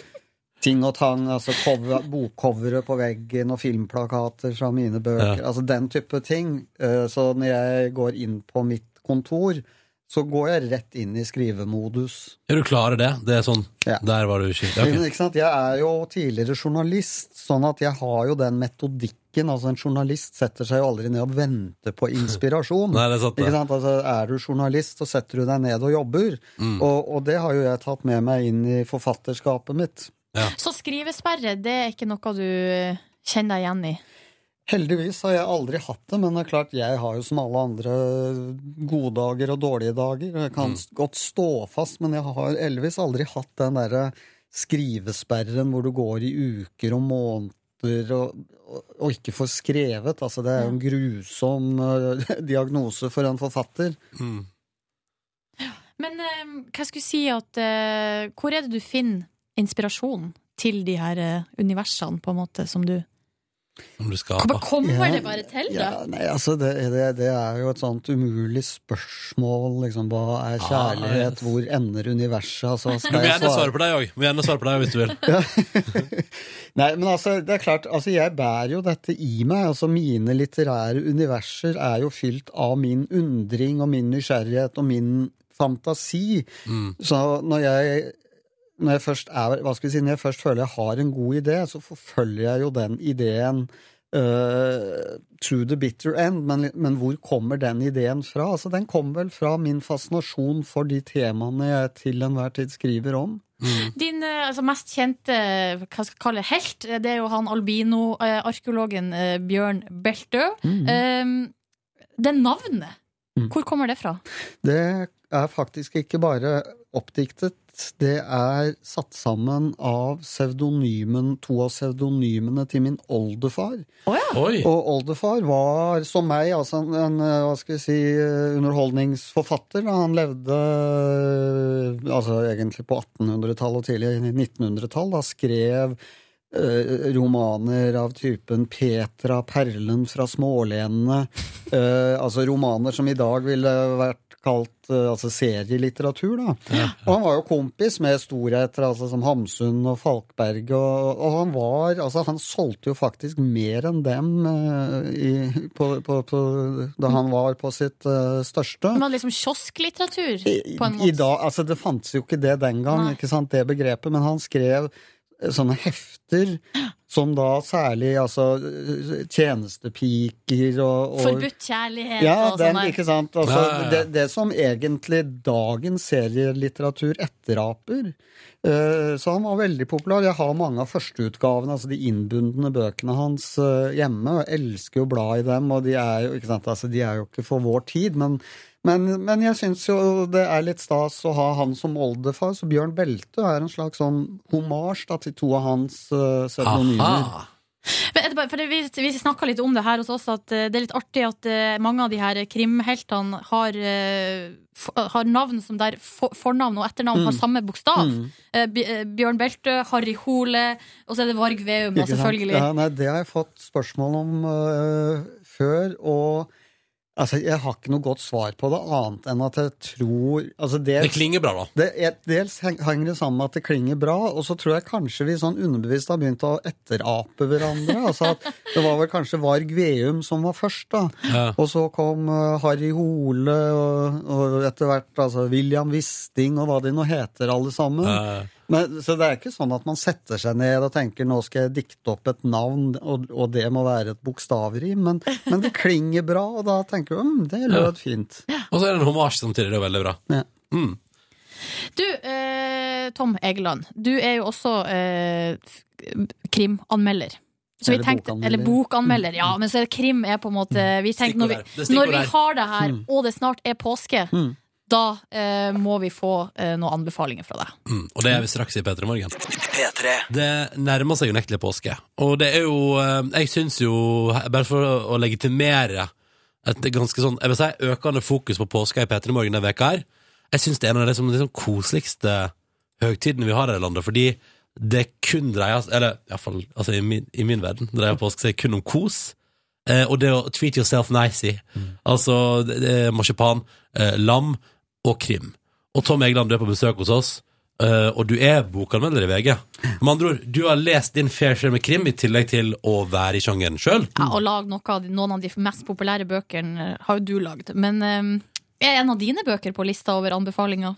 ting og tang. Altså cover, bokcovere på veggen og filmplakater fra mine bøker. Ja. Altså den type ting. Eh, Så når jeg går inn på mitt kontor, så går jeg rett inn i skrivemodus. Er du klarer det? Det er sånn Der var du ikke okay. ikke sant? Jeg er jo tidligere journalist, sånn at jeg har jo den metodikken. Altså En journalist setter seg jo aldri ned og venter på inspirasjon. Nei, det er sant, det. Ikke sant? Altså, er du journalist, så setter du deg ned og jobber. Mm. Og, og det har jo jeg tatt med meg inn i forfatterskapet mitt. Så skrivesperre, det er ikke noe du kjenner deg igjen i? Heldigvis har jeg aldri hatt det, men det er klart jeg har jo som alle andre gode dager og dårlige dager. Jeg kan Mm. godt stå fast, men jeg har heldigvis aldri hatt den derre skrivesperren hvor du går i uker og måneder og, og, og ikke får skrevet. Altså, det er jo en grusom eh, diagnose for en forfatter. Mm. Men eh, hva skulle jeg si at eh, Hvor er det du finner inspirasjon til de her eh, universene, på en måte, som du Om du skaper. kommer det bare til, da? Ja, nei, altså det, det, det er jo et sånt umulig spørsmål. Liksom, hva er kjærlighet? Hvor ender universet? Altså, Du må gjerne svare- svare på deg òg. Må gjerne svare på deg hvis du vil. Nei, men altså, det er klart, altså, jeg bærer jo dette i meg. Altså, mine litterære universer er jo fylt av min undring og min nysgjerrighet og min fantasi. Så når jeg, når jeg først er, hva skal vi si, når jeg først føler jeg har en god idé, så forfølger jeg jo den ideen uh, to the bitter end. Men, men hvor kommer den ideen fra? Altså, den kommer vel fra min fascinasjon for de temaene jeg til enhver tid skriver om. Din eh, altså, mest kjente hva skal jeg kalle helt, det er jo han albino-arkeologen Bjørn Beltø. Mm. Um, det navnet, Mm. hvor kommer det fra? Det er faktisk ikke bare oppdiktet. Det er satt sammen av pseudonymen, to av pseudonymene til min oldefar. Oi. Og oldefar var, som meg, altså en, en hva skal vi si, underholdningsforfatter. Han levde altså egentlig på 1800-tallet og tidlig 1900-tall. Da skrev eh, romaner av typen Petra, perlen fra smålenene. eh, altså romaner som i dag ville vært kalt eh, altså serielitteratur. da. Og han var jo kompis med storheter altså, som Hamsun og Falkberg, og, og han var altså Han solgte jo faktisk mer enn dem uh, i, på, på, på, da han var på sitt uh, største. Men var liksom kiosklitteratur, på en I i dag, altså Det fantes jo ikke det den gang, Nei. ikke sant, det begrepet, men han skrev sånne hefter som da særlig altså tjenestepiker og, og Forbudt kjærlighet ja, og den, sånn der. ikke sant? Altså, ja. Det, det som egentlig dagens serielitteratur etteraper. Eh, så han var veldig populær. Jeg har mange av førsteutgavene, altså de innbundne bøkene hans eh, hjemme. og elsker jo å bla i dem, og de er jo ikke, sant? Altså, de er jo ikke for vår tid. Men, men, men jeg syns jo det er litt stas å ha han som oldefar. Så Bjørn Belte er en slags sånn homasj til to av hans uh, pseudonymer. Vi, vi snakka litt om det her hos oss, at eh, det er litt artig at eh, mange av de her krimheltene har, eh, har navn som der for, fornavn og etternavn Mm. har samme bokstav. Mm. Bjørn Beltø, Harry Hole, og så er det Varg Veum, selvfølgelig. Ja, nei, det har jeg fått spørsmål om uh, før, og altså, jeg har ikke noe godt svar på det, annet enn at jeg tror altså, Det klinger bra, da. det er, dels henger det sammen med at det klinger bra, og så tror jeg kanskje vi sånn underbevisst har begynt å etterape hverandre. altså at Det var vel kanskje Varg Veum som var først, da. Ja. Og så kom uh, Harry Hole, og, og etter hvert altså, William Wisting, og hva de nå heter, alle sammen. Eh, Men, så det er ikke sånn at man setter seg ned og tenker nå skal jeg dikte opp et navn, og, og det må være et bokstavrim, men, men det klinger bra, og da tenker du mm, det lød fint. og så er det en homasj samtidig. Det er veldig bra. Ja. Mm. Du, eh, Tom Egeland, du er jo også eh, krimanmelder. Så vi Eller tenkte, bokanmelder. eller bokanmelder, ja. Men så er det krim er på en måte vi tenkte, når, vi, når vi har det her, Mm. og det snart er påske, Mm. Da eh, må vi få eh, noen anbefalinger fra deg. Mm. Og det er vi straks i P3 Morgen. Det nærmer seg unektelig påske. Og det er jo eh, Jeg syns jo, bare for å legitimere et ganske sånn jeg vil si, økende fokus på påska i P3 Morgen denne veka her, jeg syns det er en av de liksom, liksom koseligste høgtidene vi har her i landet, fordi det kun dreier seg Eller iallfall altså, i, min, i min verden dreier påske seg kun om kos. Eh, og det å treat yourself nicey. Altså det, det marsipan, eh, lam og krim. Og Tom Egeland, du er på besøk hos oss, eh, og du er bokanmelder i VG. Med andre ord, du har lest din fair share med krim, i tillegg til å være i sjangeren sjøl. Ja, og lag noe av de, noen av de mest populære bøkene eh, har jo du lagd. Men eh, er en av dine bøker på lista over anbefalinger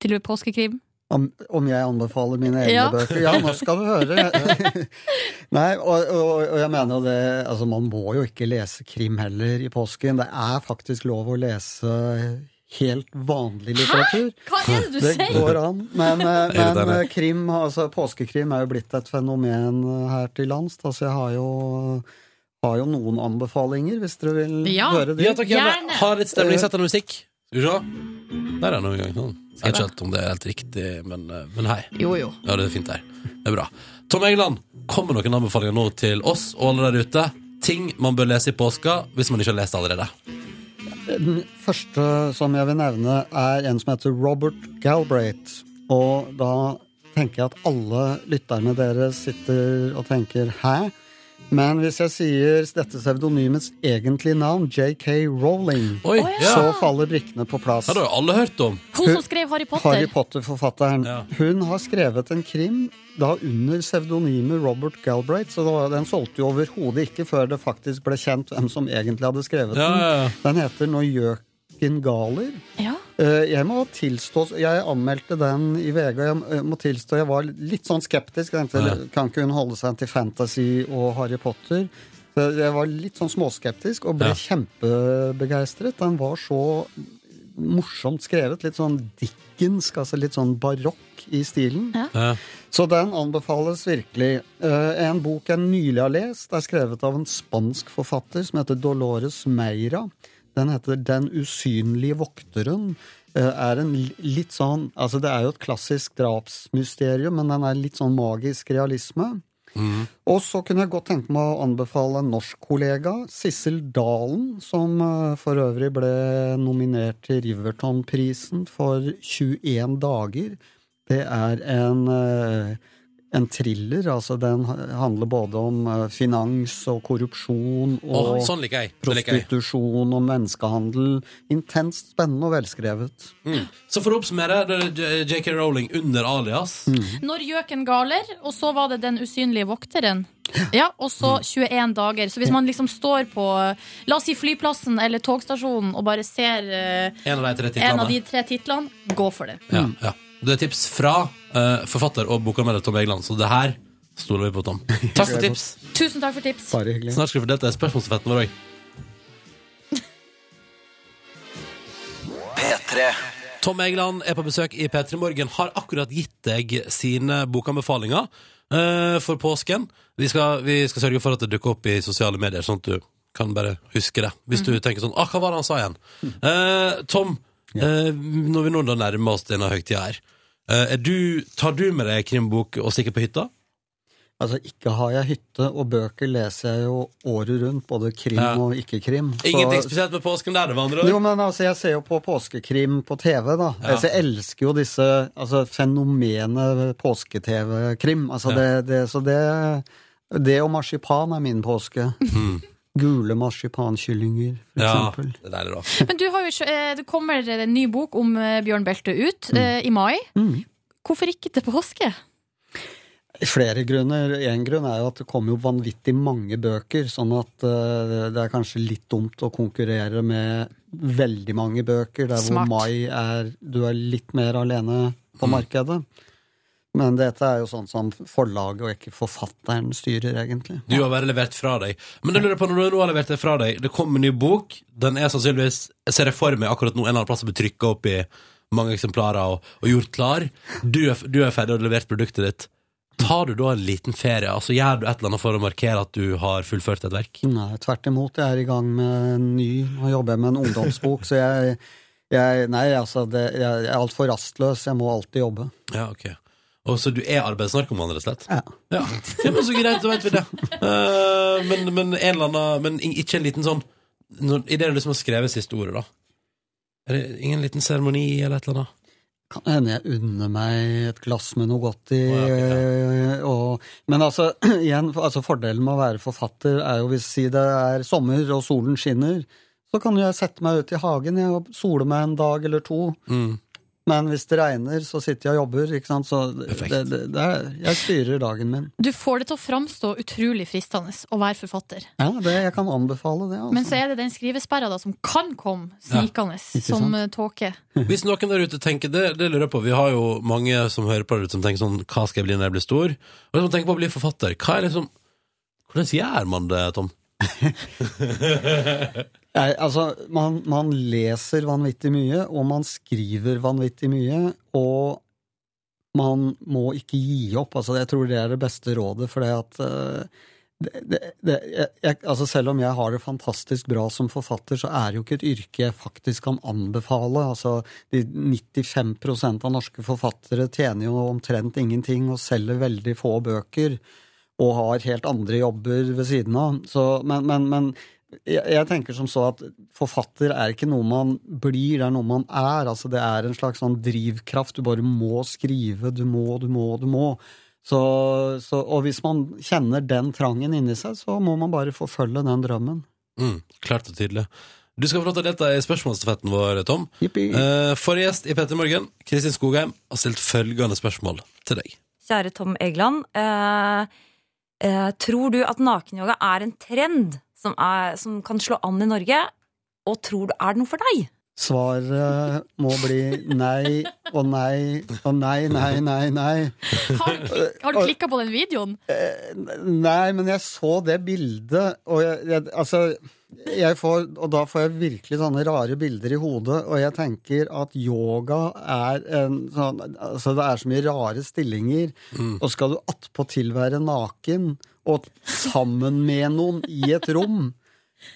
til påskekrim? Om, om jeg anbefaler mine egne Ja. bøker? Ja, nå skal du høre. Nei, og, og, og jeg mener jo det Altså, man må jo ikke lese krim heller i påsken. Det er faktisk lov å lese helt vanlig litteratur. Hæ? Hva er det du Det sier? går an. Men, eh, men eh, krim, altså påskekrim er jo blitt et fenomen eh, her til lands. Altså jeg har jo, har jo noen anbefalinger, hvis dere vil Ja. høre det Ja, takk, gjerne. Ha litt stemningssettende musikk. Skal vi se. Der er noe i gang. Sånn. Jeg vet ikke helt om det er helt riktig, men, men hei. Jo, jo. Ja, det er fint her. Det er bra. Tom Egeland, kommer noen anbefalinger nå til oss og alle der ute? Ting man bør lese i påska hvis man ikke har lest det allerede. Den første som jeg vil nevne, er en som heter Robert Galbraith. Og da tenker jeg at alle lytterne deres sitter og tenker 'hæ'? Men hvis jeg sier dette pseudonymets egentlige navn, JK Rowling, Oi, ja. så faller brikkene på plass. Det har jo alle hørt om. Hun som skrev Harry Potter. Harry Potter-forfatteren. Ja. Hun har skrevet en krim da under pseudonymet Robert Galbraith, så var- den solgte jo overhodet ikke før det faktisk ble kjent hvem som egentlig hadde skrevet Ja, den. Den heter Når gjøken galer. Ja. Eh, Jeg må tilstå Jeg anmeldte den i VG, og jeg må tilstå jeg var litt sånn skeptisk. Jeg tenkte, Ja. Kan ikke hun holde seg til fantasy og Harry Potter? Så jeg var litt sånn småskeptisk og ble Ja. kjempebegeistret. Den var så morsomt skrevet. Litt sånn Dickens, altså litt sånn barokk i stilen. Ja. Så den anbefales virkelig. Eh, En bok jeg nylig har lest, er skrevet av en spansk forfatter som heter Dolores Meira. Den heter Den usynlige vokteren. Eh, Er en litt sånn Altså, det er jo et klassisk drapsmysterium, men den er litt sånn magisk realisme. Og så kunne jeg godt tenke meg å anbefale en norsk kollega, Sissel Dalen, som eh, for øvrig ble nominert til Riverton-prisen for 21 dager. Det er en, eh, en thriller, altså den handler både om eh, finans og korrupsjon og og sånn liker jeg. Det liker jeg. prostitusjon og menneskehandel. Intenst spennende og velskrevet. Mm. Så for å oppsummere, det er J.K. Rowling under alias. Når gjøken galer, og så var det Den usynlige vokteren. Ja, og så 21 dager. Så hvis man liksom står på La oss si flyplassen eller togstasjonen og bare ser uh, En av en av de tre titlene, gå for det. Ja, ja. Det er tips fra eh, forfatter og bokanmelder Tom Egeland, så det her Stoler vi på, Tom. Takk for tips. Tusen takk for tips. Bare hyggelig. Snart skal vi få delta i spørsmålsstafetten vår òg. P3. Tom Egeland er på besøk i P3 Morgen. Har akkurat gitt deg sine bokanbefalinger eh, for påsken. Vi skal, vi skal sørge for at det dukker opp i sosiale medier, sånn at du kan bare huske det. Hvis du tenker sånn ah, 'Hva var det han sa igjen?' Eh, Tom, eh, når vi nå da nærmer oss denne høytida her, eh, du, tar du med deg krimbok og stikker på hytta? Altså, ikke har jeg hytte, og bøker leser jeg jo året rundt, både krim Ja. og ikke-krim. Ingenting spesielt med påsken der, det var andre ord? Jo, men altså, jeg ser jo på påskekrim på TV, da. Ja. Altså, jeg elsker jo disse altså, fenomenet påske-TV-krim. Altså, Ja. det, det, så det Det og marsipan er min påske. Gule marsipankyllinger, for. Ja, eksempel. det er deilig, da. Men du har jo, eh, det kommer en ny bok om eh, Bjørn Belte ut mm. i mai. Mm. Hvorfor ikke til påske? Flere grunner. En grunn er jo at det kommer jo vanvittig mange bøker, sånn at eh, det er kanskje litt dumt å konkurrere med veldig mange bøker, der Smart. hvor mai er Du er litt mer alene på Mm. markedet. Men dette er jo sånn som forlaget og ikke forfatteren styrer, egentlig. Du har bare levert fra deg. Men jeg lurer på, når du nå har levert det fra deg, det kommer en ny bok. Den er sannsynligvis, jeg ser det for meg akkurat nå, en eller annen plass som blir trykka opp i mange eksemplarer og, og gjort klar. Du er, du er ferdig og har levert produktet ditt. Tar du da en liten ferie? Altså Gjør du et eller annet for å markere at du har fullført et verk? Nei, tvert imot. Jeg er i gang med en ny og jobber med en ungdomsbok, så jeg, jeg Nei, altså, det, jeg er altfor rastløs. Jeg må alltid jobbe. Ja, ok. Og så du er arbeidsnarkoman, rett og slett? Ja. Ja, ja men så greit, da vet vi det. Uh, men, men en eller annen Men ikke en liten sånn når, Idet du liksom har skrevet siste ordet, da. Er det ingen liten seremoni eller et eller annet? Kan hende jeg unner meg et glass med noe godt i. Å, ja, og, men altså, igjen, altså fordelen med å være forfatter er jo hvis det er sommer og solen skinner, så kan jo jeg sette meg ut i hagen jeg, og sole meg en dag eller to. Mm. Men hvis det regner, så sitter jeg og jobber. ikke sant? Så det, det, det, er, jeg styrer dagen min. Du får det til å framstå utrolig fristende å være forfatter. Ja, det, Jeg kan anbefale det. altså. Men så er det den skrivesperra da som kan komme snikende ja. som eh, tåke. Hvis noen der ute tenker det, det lurer jeg på Vi har jo mange som hører på det ute som tenker sånn Hva skal jeg bli når jeg blir stor? Og som tenker på å bli forfatter. Hva er liksom Hvordan gjør man det, Tom? Nei, altså, man, man leser vanvittig mye, og man skriver vanvittig mye, og man må ikke gi opp. Altså, jeg tror det er det beste rådet, for at eh, det, det, jeg, altså Selv om jeg har det fantastisk bra som forfatter, så er det jo ikke et yrke jeg faktisk kan anbefale. Altså, de 95% av norske forfattere tjener jo omtrent ingenting og selger veldig få bøker, og har helt andre jobber ved siden av. Så, men, men, men jeg, jeg tenker som så at forfatter er ikke noe man blir, det er noe man er. Altså det er en slags sånn drivkraft. Du bare må skrive, du må, du må, du må. Så, så, og hvis man kjenner den trangen inni seg, så må man bare forfølge den drømmen. Mm, klart og tydelig. Du skal få lov til å delta i spørsmålsstafetten vår, Tom. Yippie. Eh, forrige gjest i Petter Morgen, Kristin Skogheim, har stilt følgende spørsmål til deg. Kjære Tom Egeland. Eh, eh, tror du at nakenyoga er en trend som, er, som kan slå an i Norge? Og tror du er det noe for deg? Svaret må bli nei og nei og nei, nei, nei, nei. Har du, har du klikka på den videoen? Nei, men jeg så det bildet, og jeg, jeg Altså, får Og da får jeg virkelig sånne rare bilder i hodet, og jeg tenker at yoga er en sånn Altså, det er så mye rare stillinger, og skal du attpåtil være naken og sammen med noen i et rom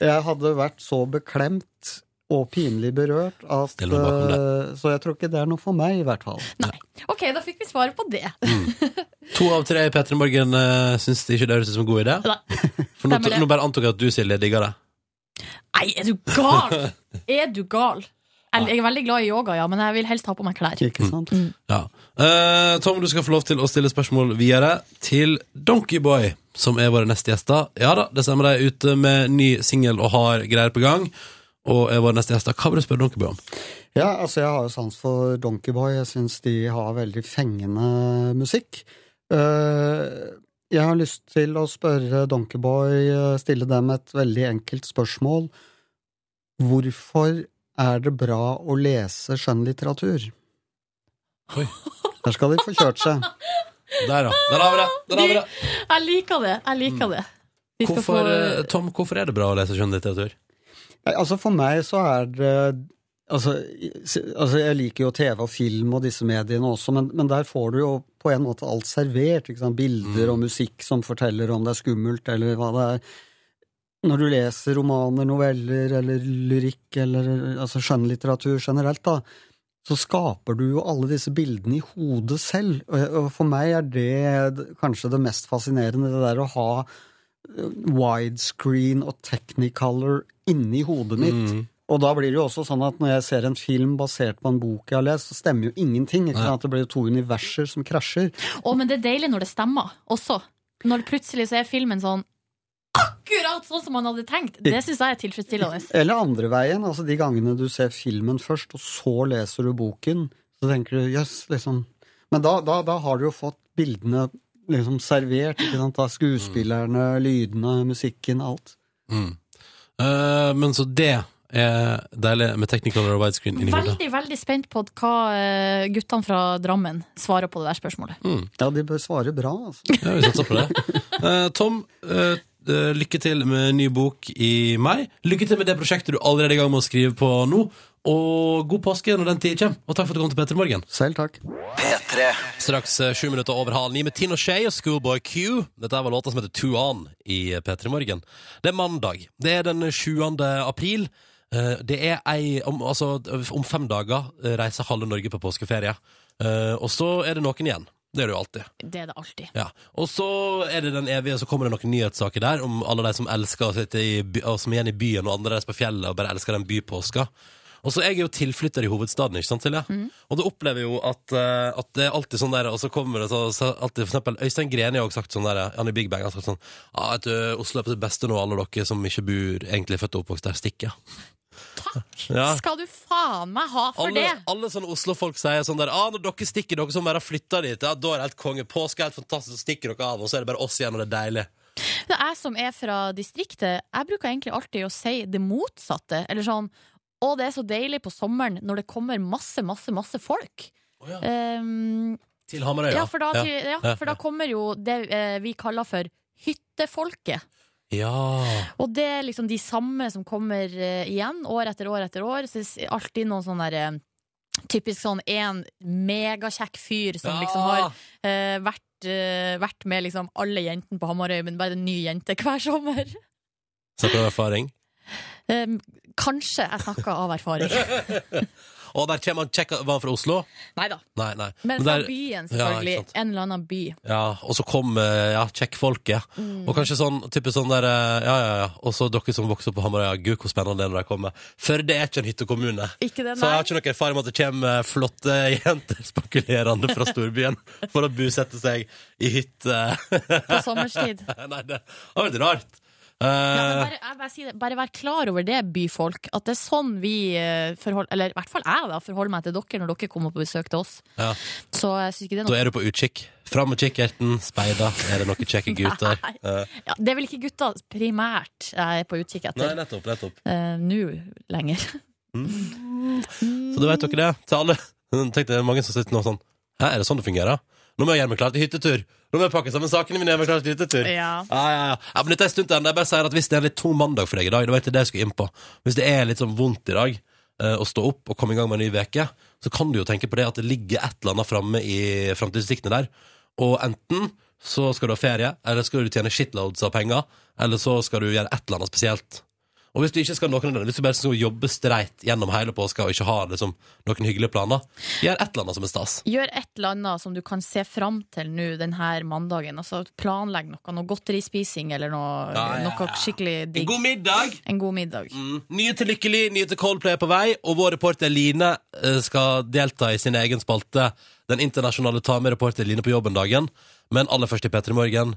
Jeg hadde vært så beklemt og pinlig berørt at eh, Så jeg tror ikke det er noe for meg, i hvert fall. Nei. Ok, da fikk vi svaret på det. To av tre i P3 Morgen uh, syns ikke det høres ut som en god idé. For nå, nå bare antok jeg at du, Silje, digger det. Nei, er du gal? Er du gal? Jeg jeg er veldig glad i yoga, ja, men jeg vil helst ha på meg klær. Ikke sant? Ja. Eh, Tom, du skal få lov til å stille spørsmål videre til Donkeyboy, som er våre neste gjester. Ja da, det stemmer, de er ute med ny singel og har greier på gang. Og er våre neste gjester. Hva vil du spørre Donkeyboy om? Ja, altså jeg har jo sans for Donkeyboy. Jeg syns de har veldig fengende musikk. Eh, Jeg har lyst til å spørre Donkeyboy, eh, stille dem et veldig enkelt spørsmål. Hvorfor er det bra å lese skjønnlitteratur? Oi. Der skal de få kjørt seg. Der, ja. Der har vi det. Der har vi det. Jeg liker det. Jeg liker det. De Hvorfor, få- eh, Tom, hvorfor er det bra å lese skjønnlitteratur? Altså For meg så er det altså, altså Jeg liker jo TV og film og disse mediene også, men, men der får du jo på en måte alt servert. Bilder og musikk som forteller om det er skummelt, eller hva det er. Når du leser romaner, noveller eller lyrikk eller altså skjønnlitteratur generelt, da, så skaper du jo alle disse bildene i hodet selv. Og for meg er det kanskje det mest fascinerende, det der å ha eh, widescreen og technicolor inni hodet mitt. Og da blir det jo også sånn at når jeg ser en film basert på en bok jeg har lest, så stemmer jo ingenting. ikke sant? Det blir to universer som krasjer. Å, men det er deilig når det stemmer også. Når plutselig så er filmen sånn akkurat sånn som man hadde tenkt. Det syns jeg er tilfredsstillende. Eller andre veien, altså de gangene du ser filmen først, og så leser du boken, så tenker du jøss, liksom Men da, da, da har du jo fått bildene liksom servert, ikke sant, av skuespillerne, lydene, musikken, alt. Mm. Uh, men så det er deilig med technical og widescreen inni hodet. Veldig, veldig spent på hva eh, guttene fra Drammen svarer på det der spørsmålet. Ja, de bør svare bra, altså. Ja, vi satser på det. Eh, Tom, eh, lykke til med ny bok i mai. Lykke til med det prosjektet du allerede er i gang med å skrive på nå. Og god påske når den tid kommer. Og takk for at du kom til Petter Morgen. Selv takk. P3. Straks sju minutter over halv ni med Tino Shay og Schoolboy Q. Dette var låta som heter Two On i P3 Morgen. Det er mandag. Det er den 7. april. Eh, Det er ei om, altså, om fem dager eh, reiser halve Norge på påskeferie. Eh, Og så er det noen igjen. Det er det jo alltid. Det er det alltid. Ja, Og så er det den evige, så kommer det noen nyhetssaker der om alle de som elsker å sitte i, og som er igjen i byen, og andre reiser på fjellet og bare elsker den bypåska. Og så er jeg jo tilflytter i hovedstaden, ikke sant, Silje? Og da opplever jeg jo at, at det er alltid sånn der, og så kommer det så, så alltid, for eksempel, Øystein Greni har også sagt sånn der, han i Big Bang har sagt sånn, ah, vet du, Oslo er på det beste nå, alle dere som ikke bor egentlig født og oppvokst der, stikker. Ja. Skal du faen meg ha for Alle, det? alle sånne Oslo-folk sier sånn der ah, Når dere stikker, dere som bare har flytta dit, ja, da er det helt konge. Påske er helt fantastisk, så stikker dere av, og så er det bare oss igjen, og det er deilig. Det er jeg som er fra distriktet, jeg bruker egentlig alltid å si det motsatte. Eller sånn Å, det er så deilig på sommeren når det kommer masse, masse, masse folk. Um, Til Hamarøy, ja, for da, ja. ja, for da kommer jo det eh, vi kaller for hyttefolket. Ja. Og det er liksom de samme som kommer eh, igjen, år etter år etter år. Så det er alltid noen sånn derre Typisk sånn en megakjekk fyr som Ja. liksom har eh, vært, eh, vært med liksom alle jentene på Hamarøy, men bare en ny jente hver sommer. Snakker du av erfaring? Um, kanskje jeg snakker av erfaring. Og der kommer han kjekk Var han fra Oslo? Nei da. Nei, nei. Men Men fra der- byen, Ja, selvfølgelig. ikke sant. en eller annen by. Ja, og så kom eh, ja, kjekkfolket. Mm. Og kanskje sånn, typisk sånn der eh, Ja, ja, ja. Og så dere som vokser opp på Hamarøya. ja, gud, hvor spennende det er når de kommer. For det er ikke en hyttekommune. Ikke det, Så jeg nei. har ikke noe erfaring med at det kommer eh, flotte jenter spakulerende fra storbyen for å bosette seg i hytte. På sommerstid. Nei, det har vært rart. Ja, Eh, bare, jeg bare, si det, bare vær klar over det, byfolk. At det er sånn vi eh, forholder Eller i hvert fall jeg da forholder meg til dere når dere kommer på besøk til oss. ja. Så jeg synes ikke det er Da er du på utkikk. Fram med kikkerten, speida. Er det noen kjekke gutter? Nei. Eh, ja, Det er vel ikke gutter primært jeg er på utkikk Nei, etter nettopp. nettopp. Uh, nå lenger. Så da vet dere det. Til alle. Tenk det er mange som sitter nå sånn Hæ, er det sånn det fungerer? Nå må jeg gjøre meg klar til hyttetur. Nå må jeg pakke sammen sakene mine Jeg gjøre meg klar. Ja. Ja, ja, ja. ja men dette er en stund til. Jeg bare sier at Hvis det er en litt tung mandag for deg i dag, det var ikke det jeg skulle inn på. Hvis det er litt sånn vondt i dag eh, å stå opp og komme i gang med en ny uke, så kan du jo tenke på det at det ligger et eller annet framme i framtidsutsiktene der. Og enten så skal du ha ferie, eller skal du tjene shitloads av penger, eller så skal du gjøre et eller annet spesielt. Og hvis du ikke skal noen av hvis du bare skal jobbe streit gjennom hele påska og ikke har liksom, noen hyggelige planer, gjør et eller annet som er stas. Gjør et eller annet som du kan se fram til nå denne mandagen. Altså Planlegg noe, noe godterispising eller noe, Ja, ja, ja. noe skikkelig digg. En god middag! En god middag. Mm. Nye til Lykkelig, nye til Coldplay er på vei, og vår reporter Line eh, skal delta i sin egen spalte, den internasjonale Ta med reporter Line på jobben-dagen. Men aller først i P3 Morgen.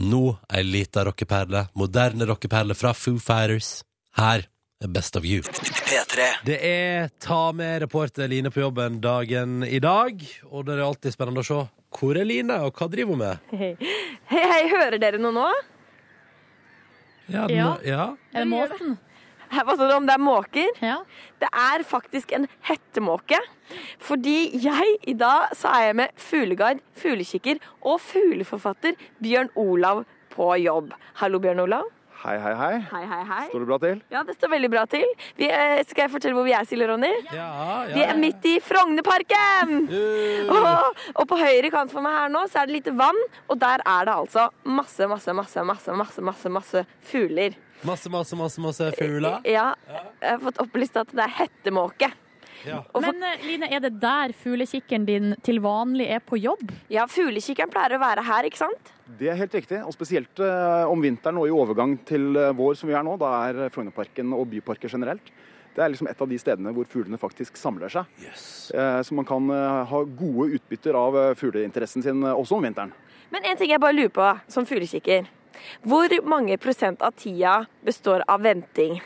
Nå ei lita rockeperle, moderne rockeperle fra Foo Fighters. Her er Best of You. P3. Det er Ta med reporter Line på jobben-dagen i dag, og det er alltid spennende å se hvor er Line, og hva driver hun med? Hei, hei, hører dere noe nå? Ja, Ja. ja. Er det måsen? Her, hva sa du om det er måker? Det er faktisk en hettemåke. Fordi jeg i dag så er jeg med fugleguide, fuglekikker og fugleforfatter Bjørn Olav på jobb. Hallo, Bjørn Olav. Hei, hei, hei. Hei, hei, hei. Står det bra til? Ja, det står veldig bra til. Vi, eh, skal jeg fortelle hvor vi er, Silje Ronny? Ja, Vi er midt i Frognerparken! Og, og på høyre kant for meg her nå så er det lite vann, og der er det altså masse, masse, masse, masse, masse, masse, masse fugler. Masse, masse, masse, masse fugler. Ja, jeg har fått opplyst at det er hettemåke. Ja. Men eh, Line, er det der fuglekikkeren din til vanlig er på jobb? Ja, fuglekikkeren pleier å være her, ikke sant? Det er helt riktig. Og spesielt eh, om vinteren og i overgang til eh, vår som vi er nå. Da er Frognerparken og byparker generelt. Det er liksom et av de stedene hvor fuglene faktisk samler seg. Eh, så man kan ha gode utbytter av fugleinteressen sin også om vinteren. Men en ting jeg bare lurer på som fuglekikker. Hvor mange prosent av tida består av venting?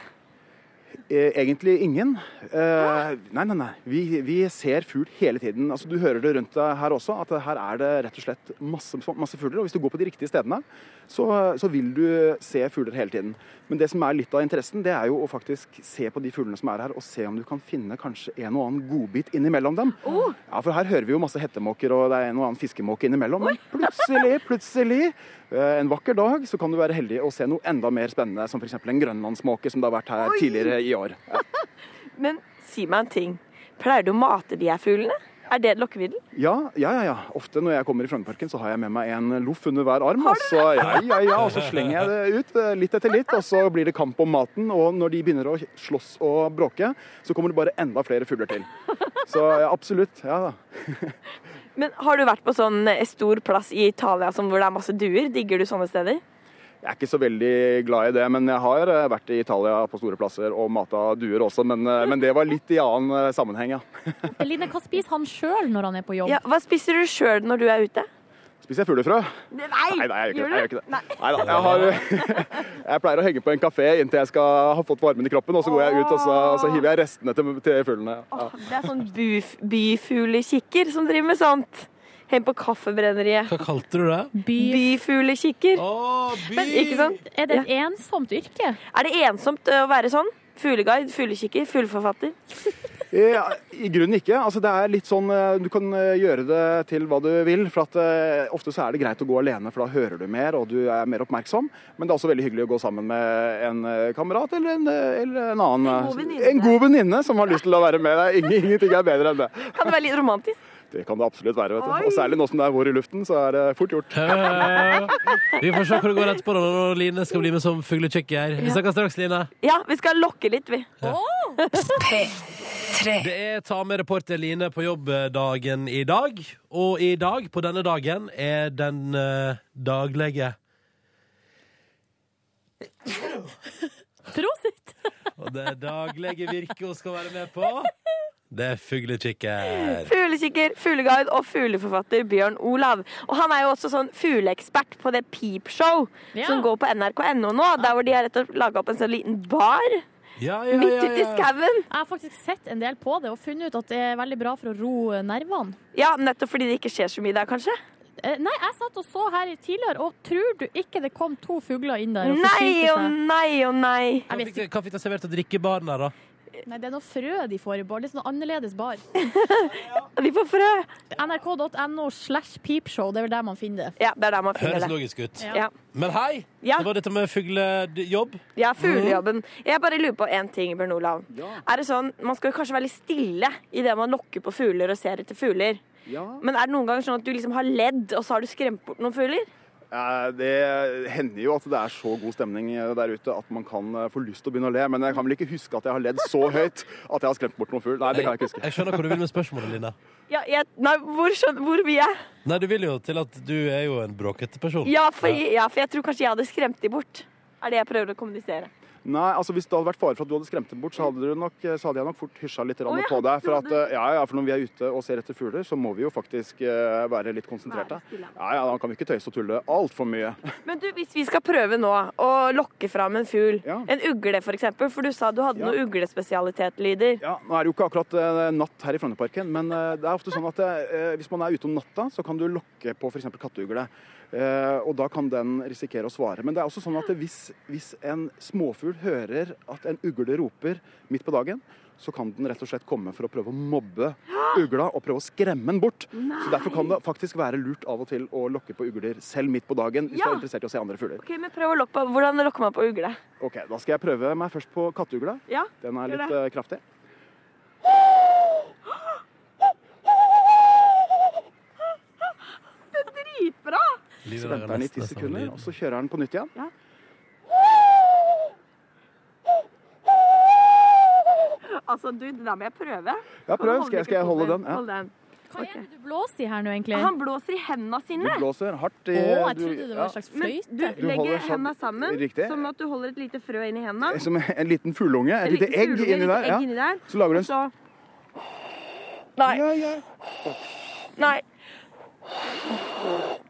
Eh, Egentlig ingen. Eh, nei, nei, nei. Vi, vi ser fugl hele tiden. Altså, du hører det rundt deg her også, at her er det rett og slett masse, masse fugler. Og hvis du går på de riktige stedene, så, så vil du se fugler hele tiden. Men det som er litt av interessen, det er jo å faktisk se på de fuglene som er her, og se om du kan finne kanskje en og annen godbit innimellom dem. Ja, For her hører vi jo masse hettemåker, og det er en og annen fiskemåke innimellom. Men plutselig, plutselig, eh, en vakker dag, så kan du være heldig å se noe enda mer spennende, som f.eks. en grønlandsmåke, som det har vært her Oi! tidligere i år. Ja. Men si meg en ting. Pleier du å mate de her fuglene? Er det et lokkemiddel? Ja, ja, ja. Ofte når jeg kommer i Frognerparken, så har jeg med meg en loff under hver arm. Og så, ja, ja, ja, og så slenger jeg det ut eh, litt etter litt, og så blir det kamp om maten. Og når de begynner å slåss og bråke, så kommer det bare enda flere fugler til. Så ja, absolutt. Ja da. Men har du vært på sånn eh, stor plass i Italia som hvor det er masse duer? Digger du sånne steder? Jeg er ikke så veldig glad i det, men jeg har eh, vært i Italia på store plasser og mata duer også. Men, eh, men det var litt i annen eh, sammenheng, ja. Line, hva spiser han sjøl når han er på jobb? Ja, hva spiser du sjøl når du er ute? Spiser jeg fuglefrø? Nei, Nei, nei, jeg gjør ikke det. Jeg ikke det. Nei. Neida, jeg, har, jeg pleier å henge på en kafé inntil jeg skal ha fått varmen i kroppen, og så går jeg ut og så, og så hiver jeg restene til, til fuglene. Ja. Det er sånn byfuglekikker som driver med sånt. Hjemme på Kaffebrenneriet. Hva kalte du det? Byfuglekikker. by. Men, ikke sant? Er det et ensomt yrke? Er det ensomt å være sånn? Fugleguide, fuglekikker, fugleforfatter? Ja, I grunnen ikke. Altså, det er litt sånn, eh, Du kan eh, gjøre det til hva du vil. for at uh, Ofte så er det greit å gå alene, for da hører du mer og du er mer oppmerksom. Men det er også veldig hyggelig å gå sammen med en kamerat eller en, eller en annen En god venninne. en god venninne som har lyst til å være med deg. Ingenting er bedre enn det. Kan det være litt romantisk? Det kan det absolutt være. vet du. Og særlig nå som det er vår i luften, så er det fort gjort. Vi får se hvor det går etterpå når Line skal bli med som fuglekikker. Vi snakkes straks, Line. Ja, vi skal lokke litt, vi. Det er Ta med reporter Line på jobb-dagen i dag. Og i dag, på denne dagen, er den uh, daglige Prosit! Og det daglige virket hun skal være med på, det er fuglekikker. Fuglekikker, fugleguide og fugleforfatter Bjørn Olav. Og han er jo også sånn fugleekspert på det Peepshow Ja. som går på nrk.no nå, der hvor de har rett og laga opp en sånn liten bar Ja, ja, midt ja, ute i skauen. Jeg har faktisk sett en del på det og funnet ut at det er veldig bra for å ro nervene. Ja, nettopp fordi det ikke skjer så mye der, kanskje. Eh, Nei, jeg satt og så her tidligere, og tror du ikke det kom to fugler inn der og Nei og nei og nei. Hva fikk de- Hva fikk de servert å drikke i baren der, da? Nei, det er noe frø de får i bar. Det er sånn annerledes bar. De får frø. NRK.no slash peepshow, det er vel der man finner det. Ja, det er der man finner Høres det. logisk ut. Ja. Men hei! Ja. Det var dette med fuglejobb. Ja, fuglejobben. Jeg bare lurer på én ting, Bjørn Olav. Er det sånn, Man skal jo kanskje være litt stille idet man lokker på fugler og ser etter fugler. Ja. Men er det noen ganger sånn at du liksom har ledd, og så har du skremt bort noen fugler? Eh, Det hender jo at det er så god stemning eh, der ute at man kan eh, få lyst til å begynne å le. Men jeg kan vel ikke huske at jeg har ledd så høyt at jeg har skremt bort noen fugl. Nei, det kan jeg ikke huske. Jeg skjønner hva du vil med spørsmålet, Line. Ja, jeg, nei, hvor, hvor vil jeg? Nei, du vil jo til at du er jo en bråkete person. Ja for, ja, for jeg tror kanskje jeg hadde skremt de bort. Er det jeg prøver å kommunisere. Nei, altså Hvis det hadde vært fare for at du hadde skremt dem bort, så hadde, du nok, så hadde jeg nok fort hysja litt oh, ja, på deg. For, at, eh, ja, ja, for når vi er ute og ser etter fugler, så må vi jo faktisk eh, være litt konsentrerte. Ja, ja, Da kan vi ikke tøyse og tulle altfor mye. Men du, hvis vi skal prøve nå å lokke fram en fugl, en ugle for eksempel, for du sa du hadde Ja. noen uglespesialitetlyder. Ja, Nå er det jo ikke akkurat eh, natt her i Frognerparken, men eh, det er ofte sånn at eh, hvis man er ute om natta, så kan du lokke på f.eks. kattugle. Eh, og da kan den risikere å svare. Men det er også sånn at hvis, hvis en småfugl hører at en ugle roper midt på dagen, så kan den rett og slett komme for å prøve å mobbe ugla og prøve å skremme den bort. Så Derfor kan det faktisk være lurt av og til å lokke på ugler selv midt på dagen hvis Ja. du er interessert i å se andre fugler. Ok, men prøv å lokke på. Hvordan lokker man på ugle? Ok, Da skal jeg prøve meg først på katteugla. Ja, Den er litt eh, kraftig. Det er dritbra! Så venter den i ti sekunder, og så kjører den på nytt igjen. Altså, du, da der må jeg prøve. Ja, prøv. Skal jeg- skal jeg holde den? Ja. Hold den. Hva er det du blåser i her nå, egentlig? Han blåser i hendene sine. Du blåser hardt i Å, jeg du- trodde det var en ja. slags Men fløyte. du, Du legger sånn- hendene sammen, Riktig. som at du holder et lite frø inni hendene. Som en liten fugleunge. Et lite egg fugleunge, inni der. inni Ja. der. Så lager du en så Nei. Nei.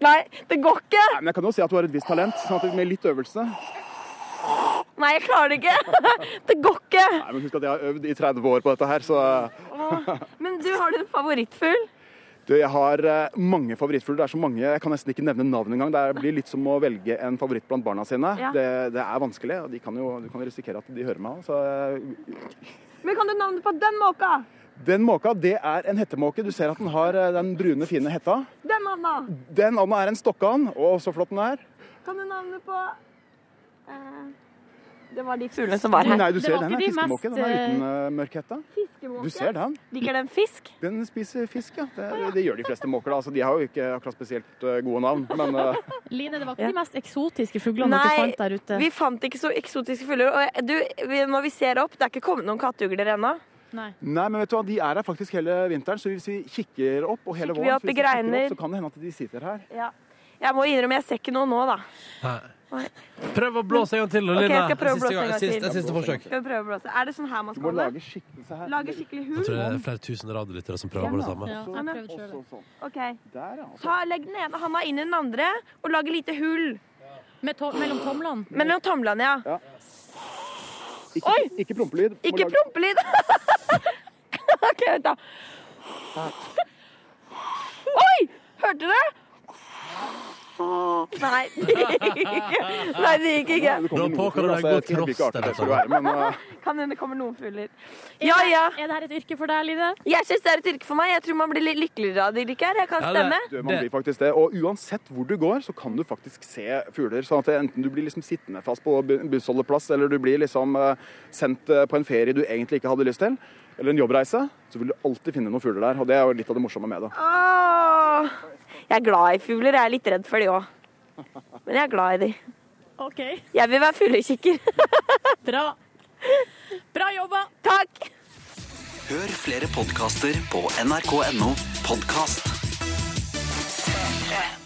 Nei, det går ikke! Nei, men Jeg kan jo si at du har et visst talent, sånn at med litt øvelse Nei, jeg klarer det ikke! Det går ikke! Nei, men Husk at jeg har øvd i 30 år på dette her, så Åh, Men du, har du en favorittfugl? du, Jeg har eh, mange favorittfugler. Det er så mange, jeg kan nesten ikke nevne navn engang. Det blir litt som å velge en favoritt blant barna sine. Ja. Det, det er vanskelig, og de kan jo, du kan risikere at de hører meg. Så eh, Men kan du navnet på den måka? Den måka, det er en hettemåke. Du ser at den har eh, den brune, fine hetta. Den Anna. Den Anna er en stokkan, Å, så flott den er. Kan du navnet på eh, Det var de fuglene som var her. Nei, du ser den er fiskemåke. Den er uten uh, mørk hette. Fiskemåke? Du ser den. Liker den fisk? Den spiser fisk, ja. Det, det gjør de fleste måker. da. Altså, de har jo ikke akkurat spesielt uh, gode navn, men uh... Line, det var ikke de mest eksotiske fuglene dere fant der ute? Nei, vi fant ikke så eksotiske fugler. Og du, når vi ser opp, det er ikke kommet noen kattugler ennå. Nei. Nei, men vet du hva, de er her faktisk hele vinteren, så hvis vi kikker opp og hele Kikker vi våren, opp så, hvis vi opp, så kan det hende at de sitter her. Ja. Jeg må innrømme, jeg ser ikke noe nå, da. Nei. Prøv å blåse en gang til, Ok, Okay, jeg skal prøve å Siste blåse en gang- gang siste- til. siste forsøk. Skal vi prøve å blåse? Er det sånn her man skal holde? lage skikkelig hull. Lage skikkelig Jeg tror det er flere tusen radiolyttere som prøver på det samme. Ja, jeg prøvde selv. Ok. Der, ja. Ta, legg den ene handa inn i den andre, og lag lite hull. Med to mellom tomlene? Mellom tomlene, ja. Ikke, ikke prompelyd. Ikke prompelyd! OK, vent, da. Oi! Hørte du det? Nei. Nei, det gikk ikke. Noen påkaller det altså, god tross, dette. Kan hende det kommer noen fugler. Ja, ja. Er det her et yrke for deg, Line? Jeg syns det er et yrke for meg. Jeg tror man blir litt lykkeligere av det yrket her. Jeg kan Ja, det- stemme. man blir faktisk det. Og uansett hvor du går, så kan du faktisk se fugler. Sånn at enten du blir liksom sittende fast på bu- bussholdeplass, eller du blir liksom eh, sendt eh, på en ferie du egentlig ikke hadde lyst til, eller en jobbreise, så vil du alltid finne noen fugler der. Og det er jo litt av det morsomme med det. Åh. Jeg er glad i fugler. Jeg er litt redd for de òg. Men jeg er glad i de. Ok. Jeg vil være fuglekikker. Bra. Bra jobba. Takk. Hør flere podkaster på nrk.no podkast. 3.